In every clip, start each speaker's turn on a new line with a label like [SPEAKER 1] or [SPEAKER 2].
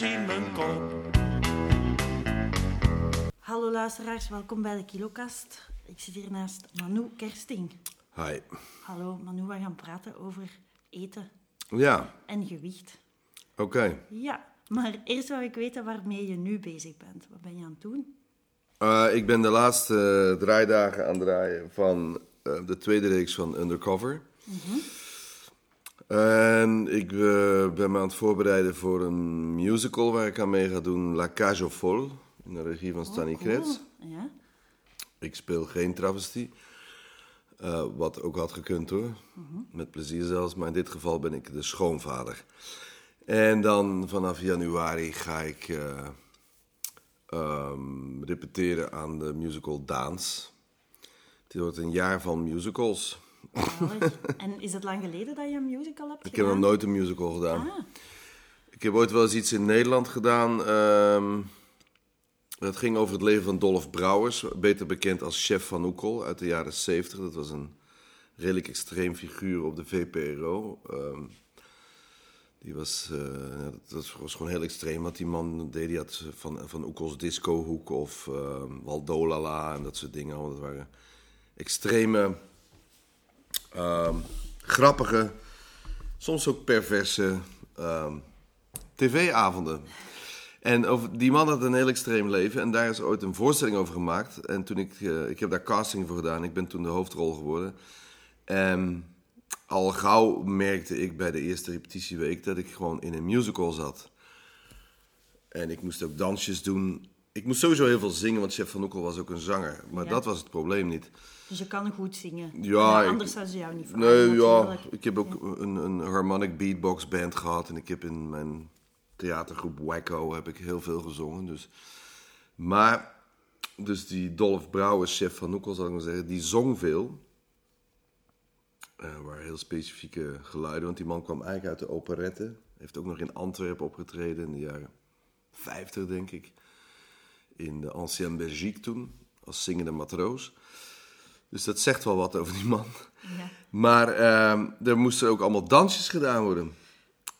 [SPEAKER 1] neige in mijn kop.
[SPEAKER 2] Hallo luisteraars, welkom bij de Kilokast. Ik zit hier naast Manu Kersting.
[SPEAKER 3] Hi.
[SPEAKER 2] Hallo Manu, we gaan praten over eten
[SPEAKER 3] Ja,
[SPEAKER 2] en gewicht.
[SPEAKER 3] oké.
[SPEAKER 2] Ja, maar eerst wil ik weten waarmee je nu bezig bent. Wat ben je aan het doen?
[SPEAKER 3] Eh, ik ben de laatste uh, draaidagen aan het draaien van uh, de tweede reeks van Undercover. En ik uh, ben me aan het voorbereiden voor een musical waar ik aan mee ga doen, La Cage aux Folles, in de regie van Stanley
[SPEAKER 2] Oh, cool.
[SPEAKER 3] Kretz.
[SPEAKER 2] Ja?
[SPEAKER 3] Ik speel geen travestie, eh, wat ook had gekund hoor, met plezier zelfs, maar in dit geval ben ik de schoonvader. En dan vanaf januari ga ik eh, ehm, repeteren aan de musical Daans. Dit wordt een jaar van musicals.
[SPEAKER 2] Zalig. en is het lang geleden dat je een musical hebt
[SPEAKER 3] Ik heb
[SPEAKER 2] gedaan?
[SPEAKER 3] nog nooit een musical gedaan.
[SPEAKER 2] Ah,
[SPEAKER 3] Ik heb ooit wel eens iets in Nederland gedaan. ehm dat ging over het leven van Dolph Brouwers, beter bekend als chef van Oekel uit de jaren 70. Dat was een redelijk extreem figuur op de VPRO. Ehm, die was, eh, dat was, gewoon heel extreem wat die man deed. Die had van, van Oekels discohoek of ehm Waldolala en dat soort dingen. Dat waren extreme, ehm, grappige, soms ook perverse ehm, tv-avonden. En over, die man had een heel extreem leven en daar is ooit een voorstelling over gemaakt. En toen ik, eh, ik heb daar casting voor gedaan, ik ben toen de hoofdrol geworden. En al gauw merkte ik bij de eerste repetitieweek dat ik gewoon in een musical zat. En ik moest ook dansjes doen. Ik moest sowieso heel veel zingen, want Chef van Oekel was ook een zanger. Maar
[SPEAKER 2] Ja.
[SPEAKER 3] dat was het probleem niet.
[SPEAKER 2] dus je kan goed zingen.
[SPEAKER 3] Ja, ik-
[SPEAKER 2] anders zouden ze jou niet vragen.
[SPEAKER 3] Nee, ja. Ik heb ook een, een harmonic beatbox band gehad. En ik heb in mijn theatergroep Wacko heb ik heel veel gezongen. Dus. Maar, dus die Dolph Brouwers, chef van Noekel, zal ik maar zeggen, die zong veel. Eh waar heel specifieke geluiden. Want die man kwam eigenlijk uit de operette. Heeft ook nog in Antwerpen opgetreden in de jaren 50, denk ik. In de Ancienne Belgique toen, als zingende matroos. Dus dat zegt wel wat over die man.
[SPEAKER 2] Ja.
[SPEAKER 3] Maar ehm, er moesten ook allemaal dansjes gedaan worden.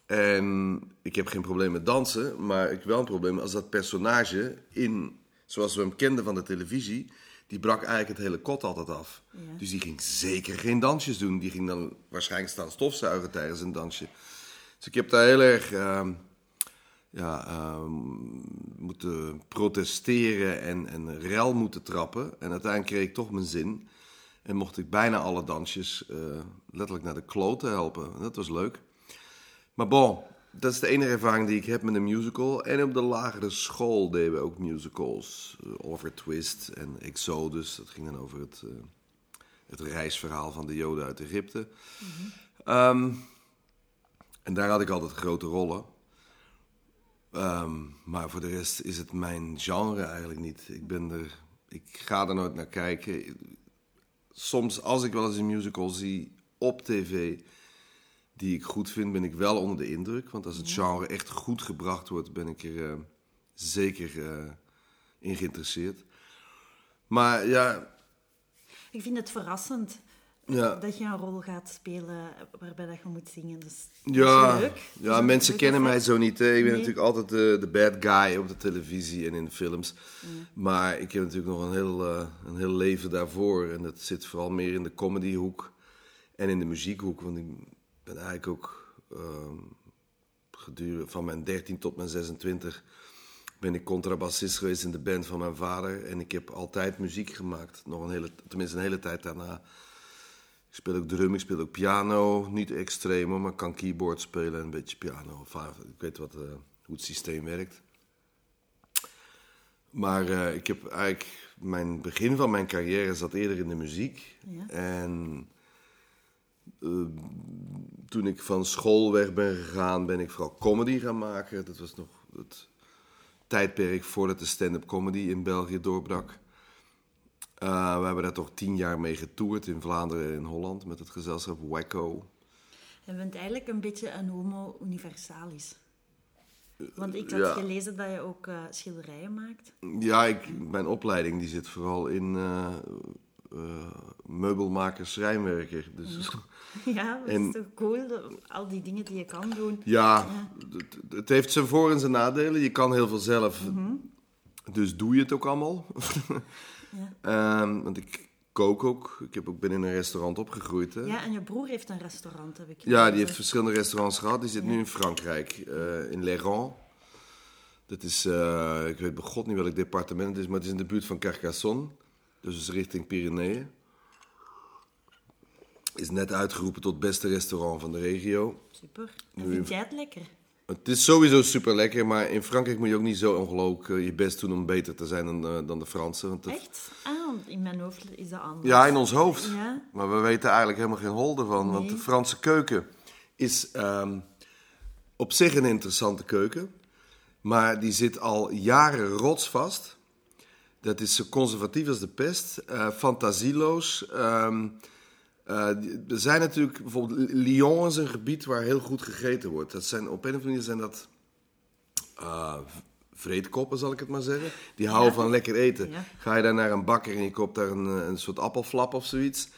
[SPEAKER 3] En ik heb geen probleem met dansen, maar ik heb wel een probleem als dat personage in, zoals we hem kenden van de televisie, die brak eigenlijk het hele kot altijd af.
[SPEAKER 2] Ja.
[SPEAKER 3] Dus die ging zeker geen dansjes doen. Die ging dan waarschijnlijk staan stofzuigen tijdens een dansje. Dus ik heb daar heel erg ehm, ja, ehm, moeten protesteren en, en rel moeten trappen. En uiteindelijk kreeg ik toch mijn zin. En mocht ik bijna alle dansjes eh, letterlijk naar de kloten helpen. En dat was leuk. Maar bon, dat is de enige ervaring die ik heb met een musical. En op de lagere school deden we ook musicals. Eh, Oliver Twist en Exodus. Dat ging dan over het, eh, het reisverhaal van de Joden uit Egypte. Ehm, en daar had ik altijd grote rollen. Ehm, maar voor de rest is het mijn genre eigenlijk niet. Ik, ben er, ik ga er nooit naar kijken. Soms, als ik wel eens een musical zie op tv die ik goed vind, ben ik wel onder de indruk. Want als het genre echt goed gebracht wordt, ben ik er eh, zeker eh, in geïnteresseerd. Maar ja,
[SPEAKER 2] Ik vind het verrassend
[SPEAKER 3] ja,
[SPEAKER 2] dat je een rol gaat spelen waarbij dat je moet zingen. Dus
[SPEAKER 3] ja,
[SPEAKER 2] leuk.
[SPEAKER 3] Ja mensen kennen mij zo niet. Hè. Ik ben natuurlijk altijd de, de bad guy op de televisie en in de films. Maar ik heb natuurlijk nog een heel, eh, een heel leven daarvoor. En dat zit vooral meer in de comedyhoek en in de muziekhoek. Want ik ben eigenlijk ook ehm, gedurende van mijn 13 tot mijn 26 ben ik contrabassist geweest in de band van mijn vader. En ik heb altijd muziek gemaakt. Nog een hele, tenminste een hele tijd daarna. Ik speel ook drum, ik speel ook piano. Niet extreem hoor, maar ik kan keyboard spelen en een beetje piano. Enfin, ik weet wat, eh, hoe het systeem werkt. Maar eh, ik heb eigenlijk... Mijn begin van mijn carrière zat eerder in de muziek.
[SPEAKER 2] Ja.
[SPEAKER 3] En eh, toen ik van school weg ben gegaan, ben ik vooral comedy gaan maken. Dat was nog het tijdperk voordat de stand-up comedy in België doorbrak. Eh, we hebben daar toch tien jaar mee getoerd in Vlaanderen en in Holland met het gezelschap Wacko.
[SPEAKER 2] Je bent eigenlijk een beetje een homo universalis. Want ik had
[SPEAKER 3] ja.
[SPEAKER 2] gelezen dat je ook eh, schilderijen maakt.
[SPEAKER 3] Ja, ik, mijn opleiding die zit vooral in eh, eh, meubelmaker, schrijnwerker. Dus,
[SPEAKER 2] Ja, dat
[SPEAKER 3] En-
[SPEAKER 2] is toch cool, al die dingen die je kan doen.
[SPEAKER 3] ja, het, het heeft zijn voor- en zijn nadelen. Je kan heel veel zelf, dus doe je het ook allemaal. Ehm, want ik kook ook. Ik heb ook binnen een restaurant opgegroeid. Hè?
[SPEAKER 2] Ja, en je broer heeft een restaurant, heb ik
[SPEAKER 3] Ja, die heeft verschillende restaurants gehad. Die zit nu in Frankrijk, eh, in Léran. Dat is, eh, ik weet bij god niet welk departement het is, maar het is in de buurt van Carcassonne. Dus richting Pyreneeën. Is net uitgeroepen tot beste restaurant van de regio.
[SPEAKER 2] Super. En
[SPEAKER 3] Nu-
[SPEAKER 2] vind jij het lekker?
[SPEAKER 3] Het is sowieso super lekker, maar in Frankrijk moet je ook niet zo ongelooflijk eh, je best doen om beter te zijn dan, eh, dan de Fransen. Want
[SPEAKER 2] Echt? Ah, in mijn hoofd is dat anders.
[SPEAKER 3] Ja, in ons hoofd.
[SPEAKER 2] Ja.
[SPEAKER 3] Maar we weten eigenlijk helemaal geen hol ervan. Want de Franse keuken is ehm, op zich een interessante keuken. Maar die zit al jaren rotsvast. Dat is zo conservatief als de pest. eh, fantasieloos. Ehm, die- er zijn natuurlijk... Bijvoorbeeld Lyon is een gebied waar heel goed gegeten wordt. Dat zijn, op een of andere manier zijn dat... eh, vreedkoppen, zal ik het maar zeggen. Die houden van lekker eten.
[SPEAKER 2] Ja.
[SPEAKER 3] Ga je daar naar een bakker en je koopt daar een, eh, een soort appelflap of zoiets...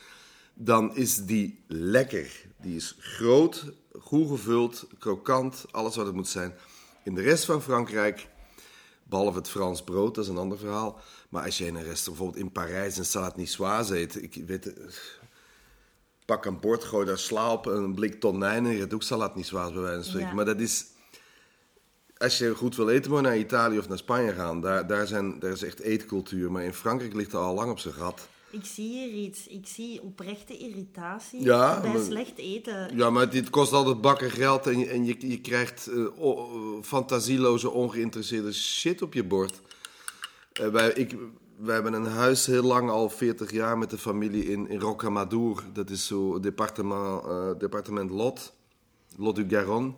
[SPEAKER 3] dan is die lekker. Die is groot, goed gevuld, krokant, alles wat het moet zijn. In de rest van Frankrijk, behalve het Frans brood, dat is een ander verhaal. Maar als je in een restaurant, bijvoorbeeld in Parijs, een salade niçoise eet... Ik weet, pak een bord, gooi daar sla op, een blik tonijn en je hebt ook salade niçoise bij wijze van spreken.
[SPEAKER 2] Ja.
[SPEAKER 3] Maar dat is... Als je goed wil eten, moet je naar Italië of naar Spanje gaan. Daar, daar, zijn, daar is echt eetcultuur. Maar in Frankrijk ligt er al lang op zijn gat.
[SPEAKER 2] Ik zie hier iets. Ik zie oprechte irritatie
[SPEAKER 3] Ja,
[SPEAKER 2] bij
[SPEAKER 3] maar-
[SPEAKER 2] slecht eten.
[SPEAKER 3] Ja, maar dit kost altijd bakken geld en je, en je, je krijgt o- fantasieloze, ongeïnteresseerde shit op je bord. Eh, wij, ik, wij hebben een huis heel lang, al 40 jaar, met de familie in, Rocamadour. Dat is zo departement, eh, departement Lot, Lot du Garonne.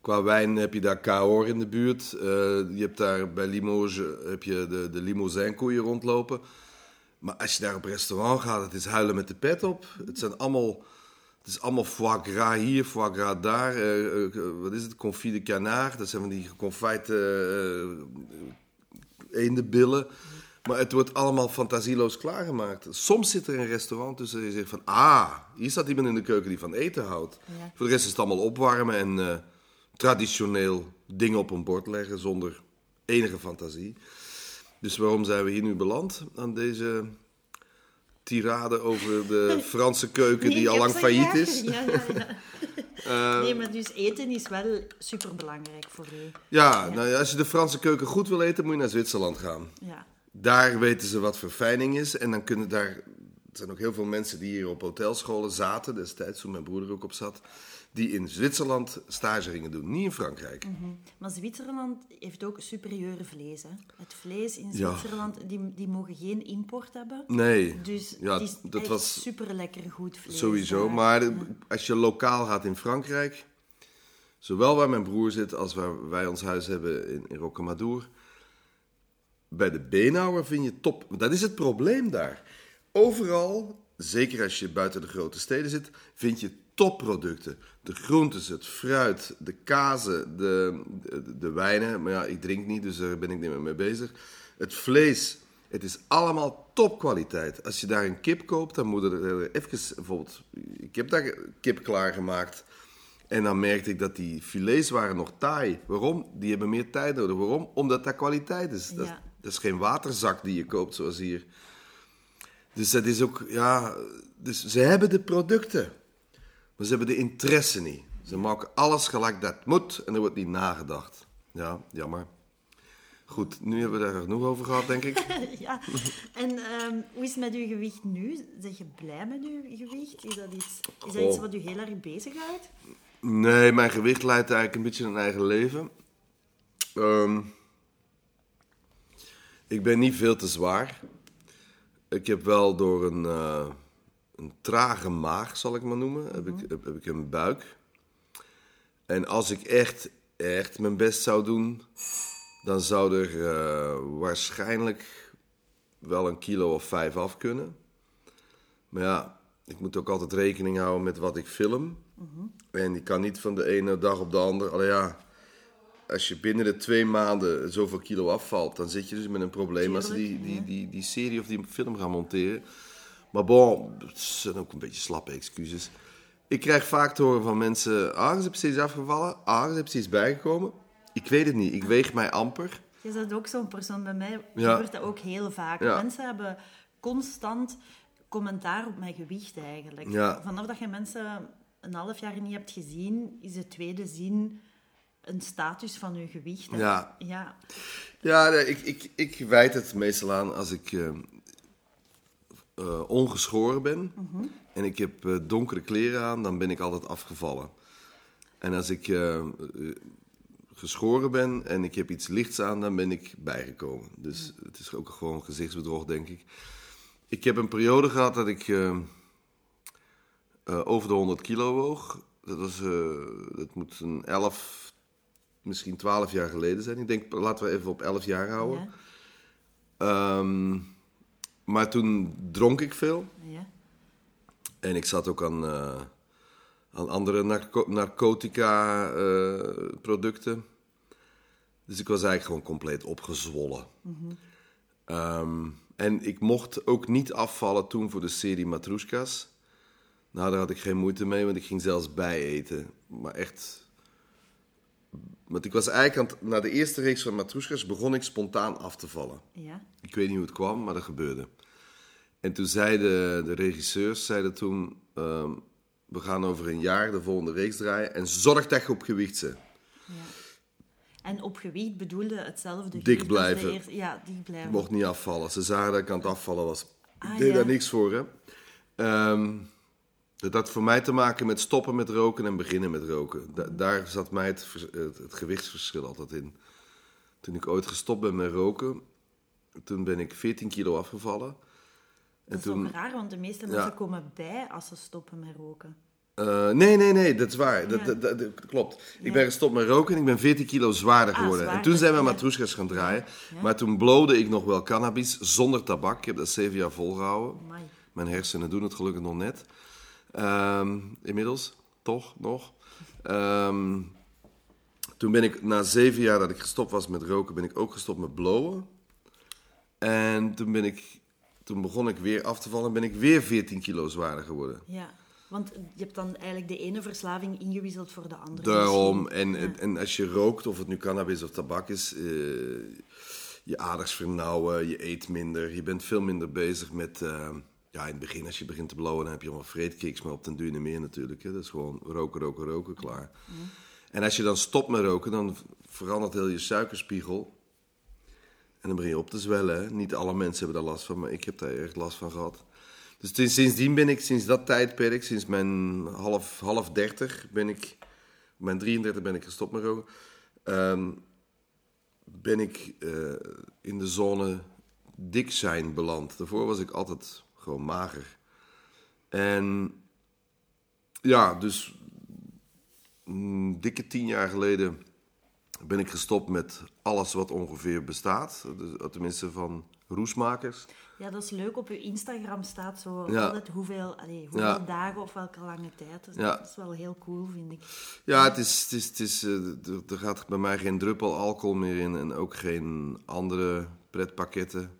[SPEAKER 3] Qua wijn heb je daar Cahors in de buurt. Eh, je hebt daar bij Limoges heb je de, de Limousin-koeien rondlopen. Maar als je daar op restaurant gaat, het is huilen met de pet op. Het zijn allemaal... Het is allemaal foie gras hier, foie gras daar. eh, wat is het? Confit de canard. Dat zijn van die geconfijte uh, eendenbillen. Maar het wordt allemaal fantasieloos klaargemaakt. Soms zit er een restaurant tussen en je zegt van... Ah, hier staat iemand in de keuken die van eten houdt.
[SPEAKER 2] Ja.
[SPEAKER 3] Voor de rest is het allemaal opwarmen en eh, traditioneel dingen op een bord leggen zonder enige fantasie. Dus waarom zijn we hier nu beland aan deze tirade over de Franse keuken
[SPEAKER 2] Nee,
[SPEAKER 3] die al lang failliet is?
[SPEAKER 2] Ja, ja,
[SPEAKER 3] Eh,
[SPEAKER 2] nee, maar dus eten is wel superbelangrijk voor u.
[SPEAKER 3] ja, nou ja, als je de Franse keuken goed wil eten, moet je naar Zwitserland gaan.
[SPEAKER 2] Ja.
[SPEAKER 3] Daar weten ze wat verfijning is. En dan kunnen daar. Er zijn ook heel veel mensen die hier op hotelscholen zaten, destijds toen mijn broer er ook op zat. Die in Zwitserland stage gingen doen, niet in Frankrijk.
[SPEAKER 2] Maar Zwitserland heeft ook superieure vlees. Hè? Het vlees in
[SPEAKER 3] Ja.
[SPEAKER 2] Zwitserland, die, die mogen geen import hebben.
[SPEAKER 3] Nee,
[SPEAKER 2] Dus
[SPEAKER 3] ja,
[SPEAKER 2] het is
[SPEAKER 3] dat was
[SPEAKER 2] super lekker goed vlees.
[SPEAKER 3] sowieso.
[SPEAKER 2] daar.
[SPEAKER 3] Maar als je lokaal gaat in Frankrijk, zowel waar mijn broer zit als waar wij ons huis hebben in, in Rocamadour, bij de beenhouwer vind je top. Dat is het probleem daar. Overal, zeker als je buiten de grote steden zit, vind je topproducten. De groentes, het fruit, de kazen, de, de, de wijnen. Maar ja, ik drink niet, dus daar ben ik niet meer mee bezig. Het vlees. Het is allemaal topkwaliteit. Als je daar een kip koopt, dan moet er even... Bijvoorbeeld, ik heb daar kip klaargemaakt. En dan merkte ik dat die filets waren nog taai. Waarom? Die hebben meer tijd nodig. Waarom? Omdat dat kwaliteit is. Dat,
[SPEAKER 2] Ja.
[SPEAKER 3] dat is geen waterzak die je koopt zoals hier. Dus dat is ook, ja... Dus ze hebben de producten. Maar ze hebben de interesse niet. Ze maken alles gelijk dat moet en er wordt niet nagedacht. Ja, jammer. Goed, nu hebben we daar genoeg over gehad, denk ik.
[SPEAKER 2] ja. En ehm, hoe is het met uw gewicht nu? Ben je blij met uw gewicht? Is dat iets, is dat iets wat u heel erg bezighoudt?
[SPEAKER 3] Nee, mijn gewicht leidt eigenlijk een beetje een eigen leven. Ehm, ik ben niet veel te zwaar. Ik heb wel door een, eh, een trage maag, zal ik maar noemen, heb, ik, heb, heb ik een buik. En als ik echt, echt mijn best zou doen, dan zou er eh, waarschijnlijk wel een kilo of vijf af kunnen. Maar ja, ik moet ook altijd rekening houden met wat ik film. En die kan niet van de ene dag op de andere. Allee, ja, als je binnen de twee maanden zoveel kilo afvalt, dan zit je dus met een probleem als ze die, die, die, die serie of die film gaan monteren. Maar bon, het zijn ook een beetje slappe excuses. Ik krijg vaak te horen van mensen, ah, is precies afgevallen? Ah, is precies bijgekomen? Ik weet het niet, ik weeg mij amper.
[SPEAKER 2] Je bent ook zo'n persoon. Bij mij
[SPEAKER 3] Ja.
[SPEAKER 2] gebeurt dat ook heel vaak.
[SPEAKER 3] Ja.
[SPEAKER 2] Mensen hebben constant commentaar op mijn gewicht eigenlijk.
[SPEAKER 3] Ja.
[SPEAKER 2] Vanaf dat je mensen een half jaar niet hebt gezien, is het tweede zin een status van je gewicht. hè.
[SPEAKER 3] Ja.
[SPEAKER 2] ja.
[SPEAKER 3] Ja, ik, ik, ik wijd het meestal aan als ik eh, eh, ongeschoren ben en ik heb eh, donkere kleren aan, dan ben ik altijd afgevallen. En als ik eh, geschoren ben en ik heb iets lichts aan, dan ben ik bijgekomen. Dus het is ook gewoon gezichtsbedrog, denk ik. Ik heb een periode gehad dat ik over de 100 kilo woog. Dat, was, dat moet een 11, misschien 12 jaar geleden zijn. Ik denk, laten we even op 11 jaar houden.
[SPEAKER 2] Ja.
[SPEAKER 3] Ehm, maar toen dronk ik veel.
[SPEAKER 2] Ja.
[SPEAKER 3] En ik zat ook aan, eh, aan andere narco- narcotica eh. Dus ik was eigenlijk gewoon compleet opgezwollen. Ehm, en ik mocht ook niet afvallen toen voor de serie Matrushkas. Nou, daar had ik geen moeite mee, want ik ging zelfs bijeten. Maar echt... Want ik was eigenlijk aan het- na de eerste reeks van Matrushkas begon ik spontaan af te vallen.
[SPEAKER 2] Ja.
[SPEAKER 3] Ik weet niet hoe het kwam, maar dat gebeurde. En toen zeiden de regisseurs, zeiden toen, ehm, we gaan over een jaar de volgende reeks draaien en zorg dat je op gewicht
[SPEAKER 2] ja. En op gewicht bedoelde hetzelfde
[SPEAKER 3] Dik blijven.
[SPEAKER 2] eerste- Ja, dik blijven.
[SPEAKER 3] Mocht niet afvallen. Ze zagen dat ik aan het afvallen was. Ik
[SPEAKER 2] Ah,
[SPEAKER 3] deed
[SPEAKER 2] ja.
[SPEAKER 3] daar niks voor, hè. Ehm, dat had voor mij te maken met stoppen met roken en beginnen met roken. Da- daar zat mij het, het, het gewichtsverschil altijd in. Toen ik ooit gestopt ben met roken, toen ben ik 14 kilo afgevallen.
[SPEAKER 2] Dat is
[SPEAKER 3] toen-
[SPEAKER 2] raar, want de meeste
[SPEAKER 3] Ja.
[SPEAKER 2] mensen komen bij als ze stoppen met roken.
[SPEAKER 3] Eh, nee, nee, nee, dat is waar. Dat,
[SPEAKER 2] Ja.
[SPEAKER 3] dat, dat- dat klopt. Ik ben gestopt met roken en ik ben 14 kilo zwaarder
[SPEAKER 2] Ah,
[SPEAKER 3] geworden. en toen zijn we matroeskas gaan draaien. Maar toen blode ik nog wel cannabis zonder tabak. Ik heb dat zeven jaar volgehouden.
[SPEAKER 2] Amai.
[SPEAKER 3] Mijn hersenen doen het gelukkig nog net. Ehm, inmiddels, toch nog. Ehm, toen ben ik, na zeven jaar dat ik gestopt was met roken, ben ik ook gestopt met blowen. En toen, ben ik, toen begon ik weer af te vallen en ben ik weer 14 kilo zwaarder geworden.
[SPEAKER 2] Ja, want je hebt dan eigenlijk de ene verslaving ingewisseld voor de andere.
[SPEAKER 3] Daarom,
[SPEAKER 2] misschien.
[SPEAKER 3] en,
[SPEAKER 2] Ja.
[SPEAKER 3] en, en als je rookt, of het nu cannabis of tabak is, eh, je aders vernauwen, je eet minder, je bent veel minder bezig met, eh, ja in het begin als je begint te blowen, dan heb je allemaal vreedkiks, maar op den duur niet meer natuurlijk. Hè? Dat is gewoon roken, roken, roken, klaar. En als je dan stopt met roken, dan verandert heel je suikerspiegel. En dan begin je op te zwellen. Hè? Niet alle mensen hebben daar last van, maar ik heb daar erg last van gehad. Dus sinds- sindsdien ben ik, sinds dat tijdperk, sinds mijn half, half dertig, ben ik, mijn 33 ben ik gestopt met roken. Ehm, ben ik eh, in de zone dik zijn beland. Daarvoor was ik altijd gewoon mager. En ja, dus een dikke tien jaar geleden ben ik gestopt met alles wat ongeveer bestaat. Dus, tenminste van roesmakers.
[SPEAKER 2] Ja, dat is leuk. Op je Instagram staat zo
[SPEAKER 3] Ja.
[SPEAKER 2] altijd hoeveel, allee, hoeveel
[SPEAKER 3] Ja.
[SPEAKER 2] dagen of welke lange tijd. Dus
[SPEAKER 3] Ja.
[SPEAKER 2] Dat is wel heel cool, vind ik.
[SPEAKER 3] Ja, het is, het is, het is, eh, er gaat bij mij geen druppel alcohol meer in en ook geen andere pretpakketten.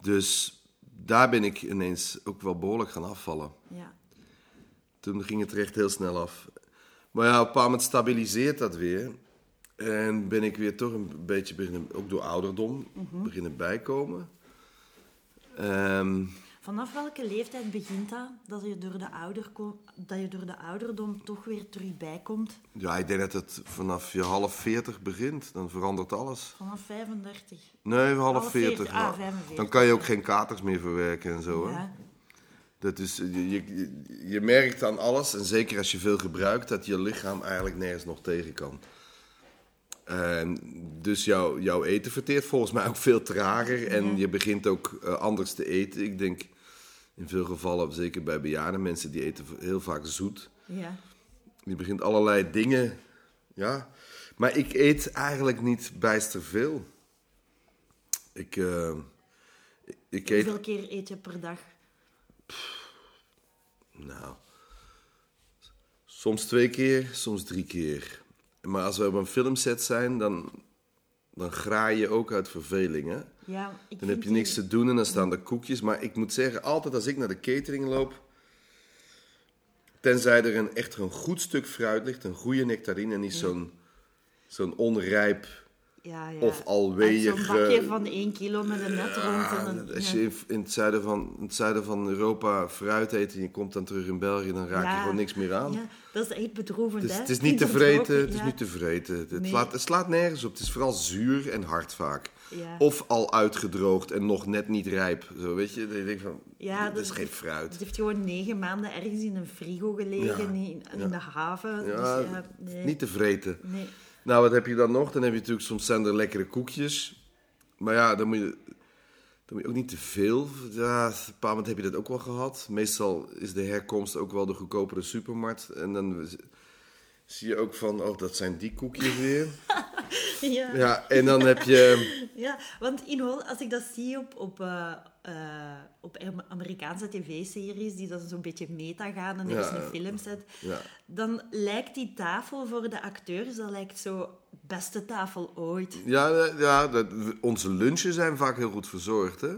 [SPEAKER 3] Dus daar ben ik ineens ook wel behoorlijk gaan afvallen.
[SPEAKER 2] Ja.
[SPEAKER 3] Toen ging het er echt heel snel af. Maar ja, op een bepaald moment stabiliseert dat weer. En ben ik weer toch een beetje beginnen, ook door ouderdom, beginnen bijkomen. Ehm,
[SPEAKER 2] Vanaf welke leeftijd begint dat, dat je, door de ouder dat je door de ouderdom toch weer terug bijkomt?
[SPEAKER 3] ja, ik denk dat het vanaf je half 40 begint. Dan verandert alles.
[SPEAKER 2] Vanaf 35.
[SPEAKER 3] Nee, half
[SPEAKER 2] Half
[SPEAKER 3] 40.
[SPEAKER 2] 40,
[SPEAKER 3] nou,
[SPEAKER 2] ah, 45.
[SPEAKER 3] Dan kan je ook geen katers meer verwerken en zo. Hè?
[SPEAKER 2] Ja.
[SPEAKER 3] Dat is, je, je, je merkt aan alles, en zeker als je veel gebruikt, dat je lichaam eigenlijk nergens nog tegen kan. En dus jouw, jouw eten verteert volgens mij ook veel trager en je begint ook eh, anders te eten. Ik denk in veel gevallen, zeker bij bejaarde mensen, die eten heel vaak zoet.
[SPEAKER 2] Ja.
[SPEAKER 3] Die begint allerlei dingen, ja. Maar ik eet eigenlijk niet bijster veel. Ik, eh, ik eet...
[SPEAKER 2] Hoeveel keer eet je per dag?
[SPEAKER 3] Nou, soms twee keer, soms drie keer. Maar als we op een filmset zijn, dan, dan graai je ook uit verveling. Hè?
[SPEAKER 2] Ja, ik
[SPEAKER 3] Dan heb je niks
[SPEAKER 2] die-
[SPEAKER 3] te doen en dan staan er koekjes. Maar ik moet zeggen, altijd als ik naar de catering loop... Tenzij er een, echt een goed stuk fruit ligt, een goede nectarine... en niet zo'n zo'n onrijp
[SPEAKER 2] Ja, ja.
[SPEAKER 3] of al
[SPEAKER 2] Uit
[SPEAKER 3] weeig...
[SPEAKER 2] Zo'n bakje
[SPEAKER 3] eh,
[SPEAKER 2] van 1 kilo met een net rond. En een,
[SPEAKER 3] Als je in, in het, zuiden van, in het zuiden van Europa fruit eet en je komt dan terug in België, dan raak je gewoon niks meer aan.
[SPEAKER 2] Ja, dat is echt bedroevend,
[SPEAKER 3] Het is,
[SPEAKER 2] hè?
[SPEAKER 3] het is niet te vreten, het is niet te vreten. Het,
[SPEAKER 2] Nee.
[SPEAKER 3] het slaat nergens op. Het is vooral zuur en hard vaak.
[SPEAKER 2] Ja.
[SPEAKER 3] Of al uitgedroogd en nog net niet rijp. Zo, weet je, je denkt van,
[SPEAKER 2] Ja, dat
[SPEAKER 3] is geen fruit.
[SPEAKER 2] Het heeft gewoon negen maanden ergens in een frigo gelegen, in, in de haven.
[SPEAKER 3] Ja,
[SPEAKER 2] dus nee.
[SPEAKER 3] niet te vreten.
[SPEAKER 2] Nee.
[SPEAKER 3] Nou, wat heb je dan nog? Dan heb je natuurlijk, soms zijn er lekkere koekjes. Maar ja, dan moet je, dan moet je ook niet te veel. Ja, op een bepaald moment heb je dat ook wel gehad. Meestal is de herkomst ook wel de goedkopere supermarkt. En dan zie je ook van, oh, dat zijn die koekjes weer.
[SPEAKER 2] Ja.
[SPEAKER 3] Ja, en dan heb je...
[SPEAKER 2] Ja, want in als ik dat zie op, op, eh, eh, op Am- Amerikaanse tv-series, die dan zo'n beetje meta gaan en er is
[SPEAKER 3] Ja.
[SPEAKER 2] een filmset,
[SPEAKER 3] Ja.
[SPEAKER 2] dan lijkt die tafel voor de acteurs, dat lijkt zo beste tafel ooit.
[SPEAKER 3] Ja, ja dat, onze lunchen zijn vaak heel goed verzorgd. Hè?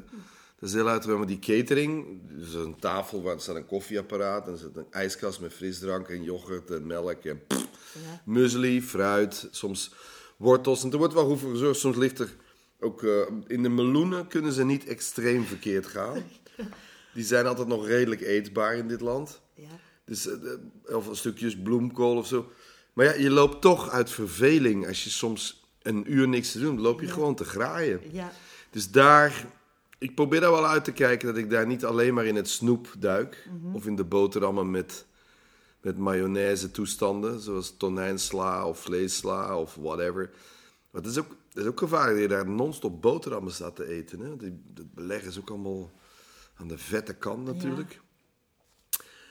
[SPEAKER 3] Dat is heel uiteraard, maar die catering, dus een tafel waar er staat een koffieapparaat, en er zit een ijskast met frisdrank en yoghurt en melk en pff,
[SPEAKER 2] Ja.
[SPEAKER 3] muesli, fruit, soms wortels. En er wordt wel goed voor gezorgd. Soms ligt er ook eh, in de meloenen kunnen ze niet extreem verkeerd gaan. Die zijn altijd nog redelijk eetbaar in dit land.
[SPEAKER 2] Ja.
[SPEAKER 3] Dus, de- of stukjes bloemkool of zo. Maar ja, je loopt toch uit verveling. Als je soms een uur niks te doen, loop je gewoon te graaien.
[SPEAKER 2] Ja.
[SPEAKER 3] Dus daar, ik probeer daar wel uit te kijken dat ik daar niet alleen maar in het snoep duik. Of in de boterhammen met, met mayonaise toestanden. Zoals tonijnsla of vleessla of whatever. Maar het is ook, het is ook gevaarlijk dat je daar non-stop boterhammen staat te eten. Hè? Die, dat beleg is ook allemaal aan de vette kant natuurlijk.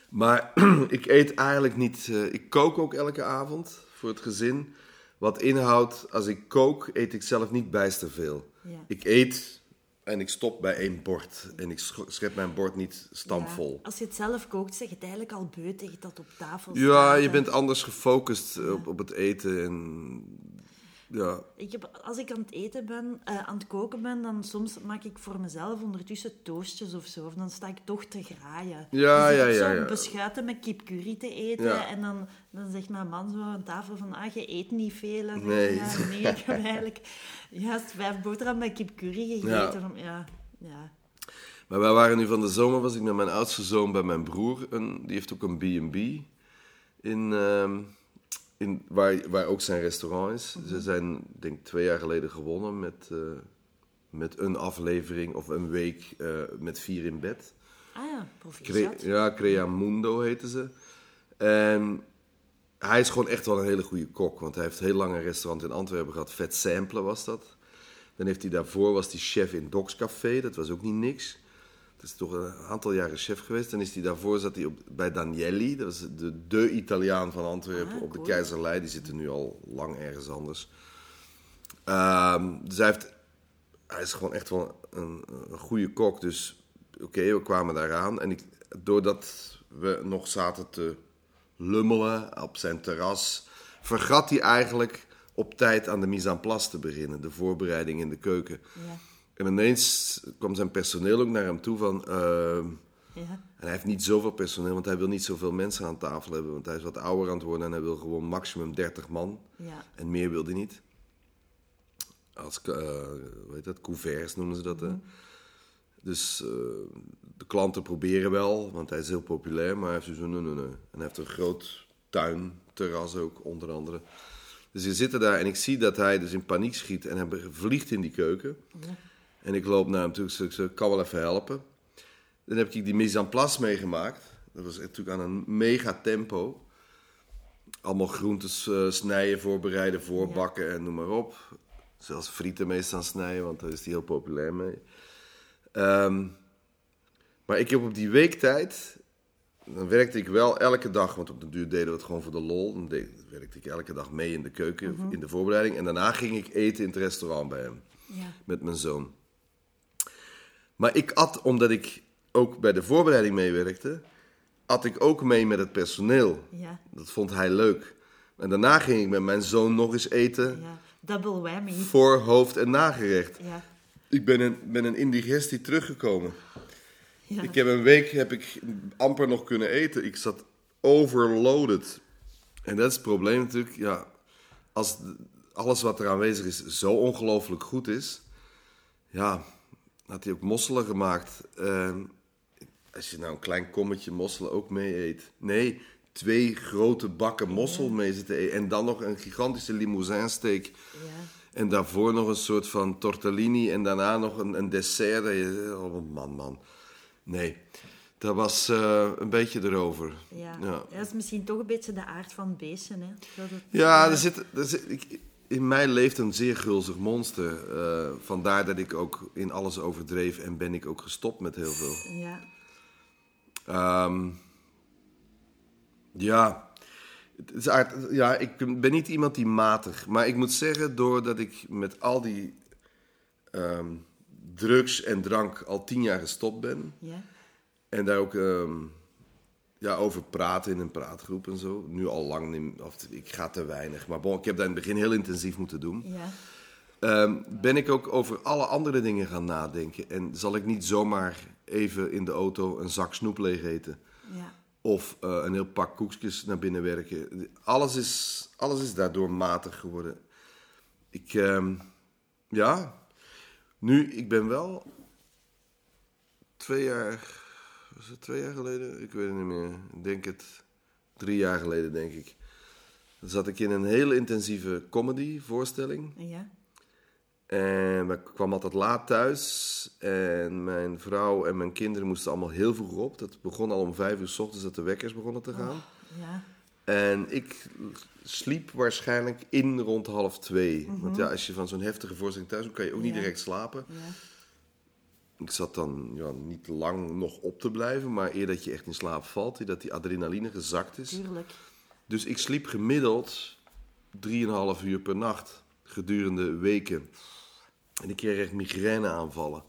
[SPEAKER 3] Maar ik eet eigenlijk niet. eh, ik kook ook elke avond voor het gezin. Wat inhoudt, als ik kook, eet ik zelf niet bijster veel.
[SPEAKER 2] Ja.
[SPEAKER 3] Ik eet en ik stop bij één bord. En ik sch- schep mijn bord niet stampvol.
[SPEAKER 2] Ja. Als je het zelf kookt, zeg je het eigenlijk al beu tegen dat op tafel
[SPEAKER 3] Ja, je bent anders gefocust op, op het eten. En, ja,
[SPEAKER 2] Ik heb, als ik aan het eten ben, eh, aan het koken ben, dan soms maak ik voor mezelf ondertussen toastjes of zo. Of dan sta ik toch te graaien.
[SPEAKER 3] Ja,
[SPEAKER 2] zit
[SPEAKER 3] ja, ja, ja.
[SPEAKER 2] beschuiten met kip curry te eten.
[SPEAKER 3] Ja.
[SPEAKER 2] En dan, dan zegt mijn man zo aan tafel van, ah, je eet niet veel. En
[SPEAKER 3] Nee.
[SPEAKER 2] ja, nee, ik heb eigenlijk juist vijf boterhammen met kip curry gegeten.
[SPEAKER 3] Ja.
[SPEAKER 2] Ja.
[SPEAKER 3] Maar wij waren nu van de zomer, was ik met mijn oudste zoon bij mijn broer. Die heeft ook een B&B in, ehm, in, waar, waar ook zijn restaurant is. Ze zijn, denk ik, twee jaar geleden gewonnen met, eh, met een aflevering of een week eh, met vier in bed.
[SPEAKER 2] Ah ja,
[SPEAKER 3] Cre
[SPEAKER 2] proficiat.
[SPEAKER 3] ja, Creamundo heten ze. En hij is gewoon echt wel een hele goede kok. Want hij heeft heel lang een restaurant in Antwerpen gehad. Vet Sample was dat. Dan heeft hij daarvoor, was hij chef in Docs Café. Dat was ook niet niks. Dat is toch een aantal jaren chef geweest. Dan is hij daarvoor, zat hij op, bij Danielli. Dat was de, de Italiaan van Antwerpen
[SPEAKER 2] Ah,
[SPEAKER 3] op de. Keizerlei. Die zitten nu al lang ergens anders. Ehm, dus hij, heeft, hij is gewoon echt wel een, een goede kok. Dus oké, we kwamen daaraan. En ik, doordat we nog zaten te lummelen op zijn terras, vergat hij eigenlijk op tijd aan de mise en place te beginnen. De voorbereiding in de keuken.
[SPEAKER 2] Ja,
[SPEAKER 3] En ineens kwam zijn personeel ook naar hem toe van... ehm,
[SPEAKER 2] ja.
[SPEAKER 3] en hij heeft niet zoveel personeel, want hij wil niet zoveel mensen aan tafel hebben. Want hij is wat ouder aan het worden en hij wil gewoon maximum 30 man.
[SPEAKER 2] ja.
[SPEAKER 3] En meer wil hij niet. Als, eh hoe heet dat, couverts noemen ze dat. Hè? Dus eh, de klanten proberen wel, want hij is heel populair. Maar hij heeft van, nee, nee, nee. En hij heeft een groot tuinterras ook, onder andere. Dus we zitten daar en ik zie dat hij dus in paniek schiet en hij vliegt in die keuken. En ik loop naar hem toe, ik ik kan wel even helpen. Dan heb ik die mise en place meegemaakt. Dat was natuurlijk aan een mega tempo. Allemaal groentes eh, snijden, voorbereiden, voorbakken en noem maar op. Zelfs frieten mee staan snijden, want daar is hij heel populair mee. Ehm, maar ik heb op die week tijd, dan werkte ik wel elke dag, want op de duur deden we het gewoon voor de lol. Dan deed, werkte ik elke dag mee in de keuken, in de voorbereiding. En daarna ging ik eten in het restaurant bij hem,
[SPEAKER 2] ja.
[SPEAKER 3] met mijn zoon. Maar ik at, omdat ik ook bij de voorbereiding meewerkte, at ik ook mee met het personeel.
[SPEAKER 2] ja.
[SPEAKER 3] Dat vond hij leuk. En daarna ging ik met mijn zoon nog eens eten
[SPEAKER 2] Ja, double whammy.
[SPEAKER 3] voor hoofd- en nagerecht.
[SPEAKER 2] Ja.
[SPEAKER 3] Ik ben een, ben een indigestie teruggekomen.
[SPEAKER 2] Ja.
[SPEAKER 3] Ik heb een week heb ik amper nog kunnen eten. Ik zat overloaded. En dat is het probleem natuurlijk. Ja, als alles wat er aanwezig is zo ongelooflijk goed is. Ja, had hij ook mosselen gemaakt. Ehm, als je nou een klein kommetje mosselen ook mee eet. Nee, twee grote bakken mossel mee zitten eten. En dan nog een gigantische limousinsteak.
[SPEAKER 2] Ja.
[SPEAKER 3] En daarvoor nog een soort van tortellini. En daarna nog een, een dessert. Oh man, man. Nee, dat was eh, een beetje erover.
[SPEAKER 2] Ja.
[SPEAKER 3] Ja.
[SPEAKER 2] dat is misschien toch een beetje de aard van het beestje. Hè? Dat het,
[SPEAKER 3] Ja, er zit, er zit, ik, in mij leeft een zeer gulzig monster. Eh, vandaar dat ik ook in alles overdreef en ben ik ook gestopt met heel veel.
[SPEAKER 2] Ja.
[SPEAKER 3] Ehm, ja, het is aard- ja, ik ben niet iemand die matig. Maar ik moet zeggen, doordat ik met al die ehm, drugs en drank al tien jaar gestopt ben...
[SPEAKER 2] Ja.
[SPEAKER 3] En daar ook ehm, ja, over praten in een praatgroep en zo. Nu al lang, niet- of ik ga te weinig. Maar bon, ik heb dat in het begin heel intensief moeten doen.
[SPEAKER 2] Ja.
[SPEAKER 3] Ehm, ben ik ook over alle andere dingen gaan nadenken. En zal ik niet zomaar even in de auto een zak snoep leeg eten.
[SPEAKER 2] Ja.
[SPEAKER 3] Of eh, een heel pak koekjes naar binnen werken. Alles is, alles is daardoor matig geworden. Ik, ehm, ja. Nu, ik ben wel twee jaar, was het twee jaar geleden? Ik weet het niet meer. Ik denk het drie jaar geleden, denk ik. Dan zat ik in een hele intensieve comedy voorstelling.
[SPEAKER 2] Ja.
[SPEAKER 3] En ik kwam altijd laat thuis. En mijn vrouw en mijn kinderen moesten allemaal heel vroeg op. Dat begon al om vijf uur s ochtends dat de wekkers begonnen te gaan.
[SPEAKER 2] Ja.
[SPEAKER 3] En ik sliep waarschijnlijk in rond half twee. Want ja, als je van zo'n heftige voorstelling thuis komt, kan je ook niet
[SPEAKER 2] Ja.
[SPEAKER 3] direct slapen.
[SPEAKER 2] Ja.
[SPEAKER 3] Ik zat dan ja, niet lang nog op te blijven, maar eer dat je echt in slaap valt, dat die adrenaline gezakt is.
[SPEAKER 2] Tuurlijk.
[SPEAKER 3] Dus ik sliep gemiddeld 3,5 uur per nacht gedurende weken. En ik kreeg echt migraineaanvallen.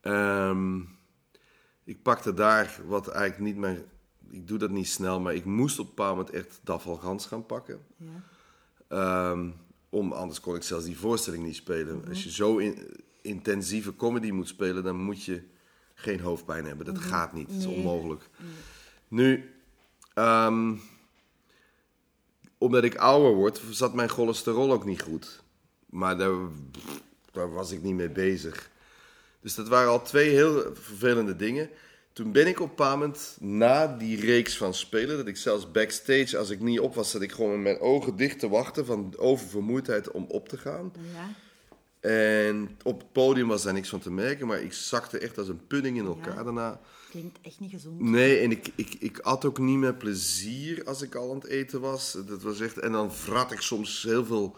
[SPEAKER 3] Ehm ik pakte daar wat eigenlijk niet mijn... Ik doe dat niet snel, maar ik moest op een bepaald moment echt Dafalgans gaan pakken.
[SPEAKER 2] Ja.
[SPEAKER 3] Ehm, om, anders kon ik zelfs die voorstelling niet spelen. Als je zo in- intensieve comedy moet spelen, dan moet je geen hoofdpijn hebben. Dat gaat niet, dat is onmogelijk. Nu, ehm, omdat ik ouder word, zat mijn cholesterol ook niet goed. Maar daar, daar was ik niet mee bezig. Dus dat waren al twee heel vervelende dingen. Toen ben ik op een bepaald moment, na die reeks van spelen, dat ik zelfs backstage, als ik niet op was, zat ik gewoon met mijn ogen dicht te wachten van oververmoeidheid om op te gaan.
[SPEAKER 2] Ja.
[SPEAKER 3] En op het podium was daar niks van te merken, maar ik zakte echt als een pudding in elkaar
[SPEAKER 2] Ja.
[SPEAKER 3] daarna.
[SPEAKER 2] Klinkt echt niet gezond.
[SPEAKER 3] Nee, en ik, ik, ik at ook niet met plezier als ik al aan het eten was. Dat was echt, en dan vrat ik soms heel veel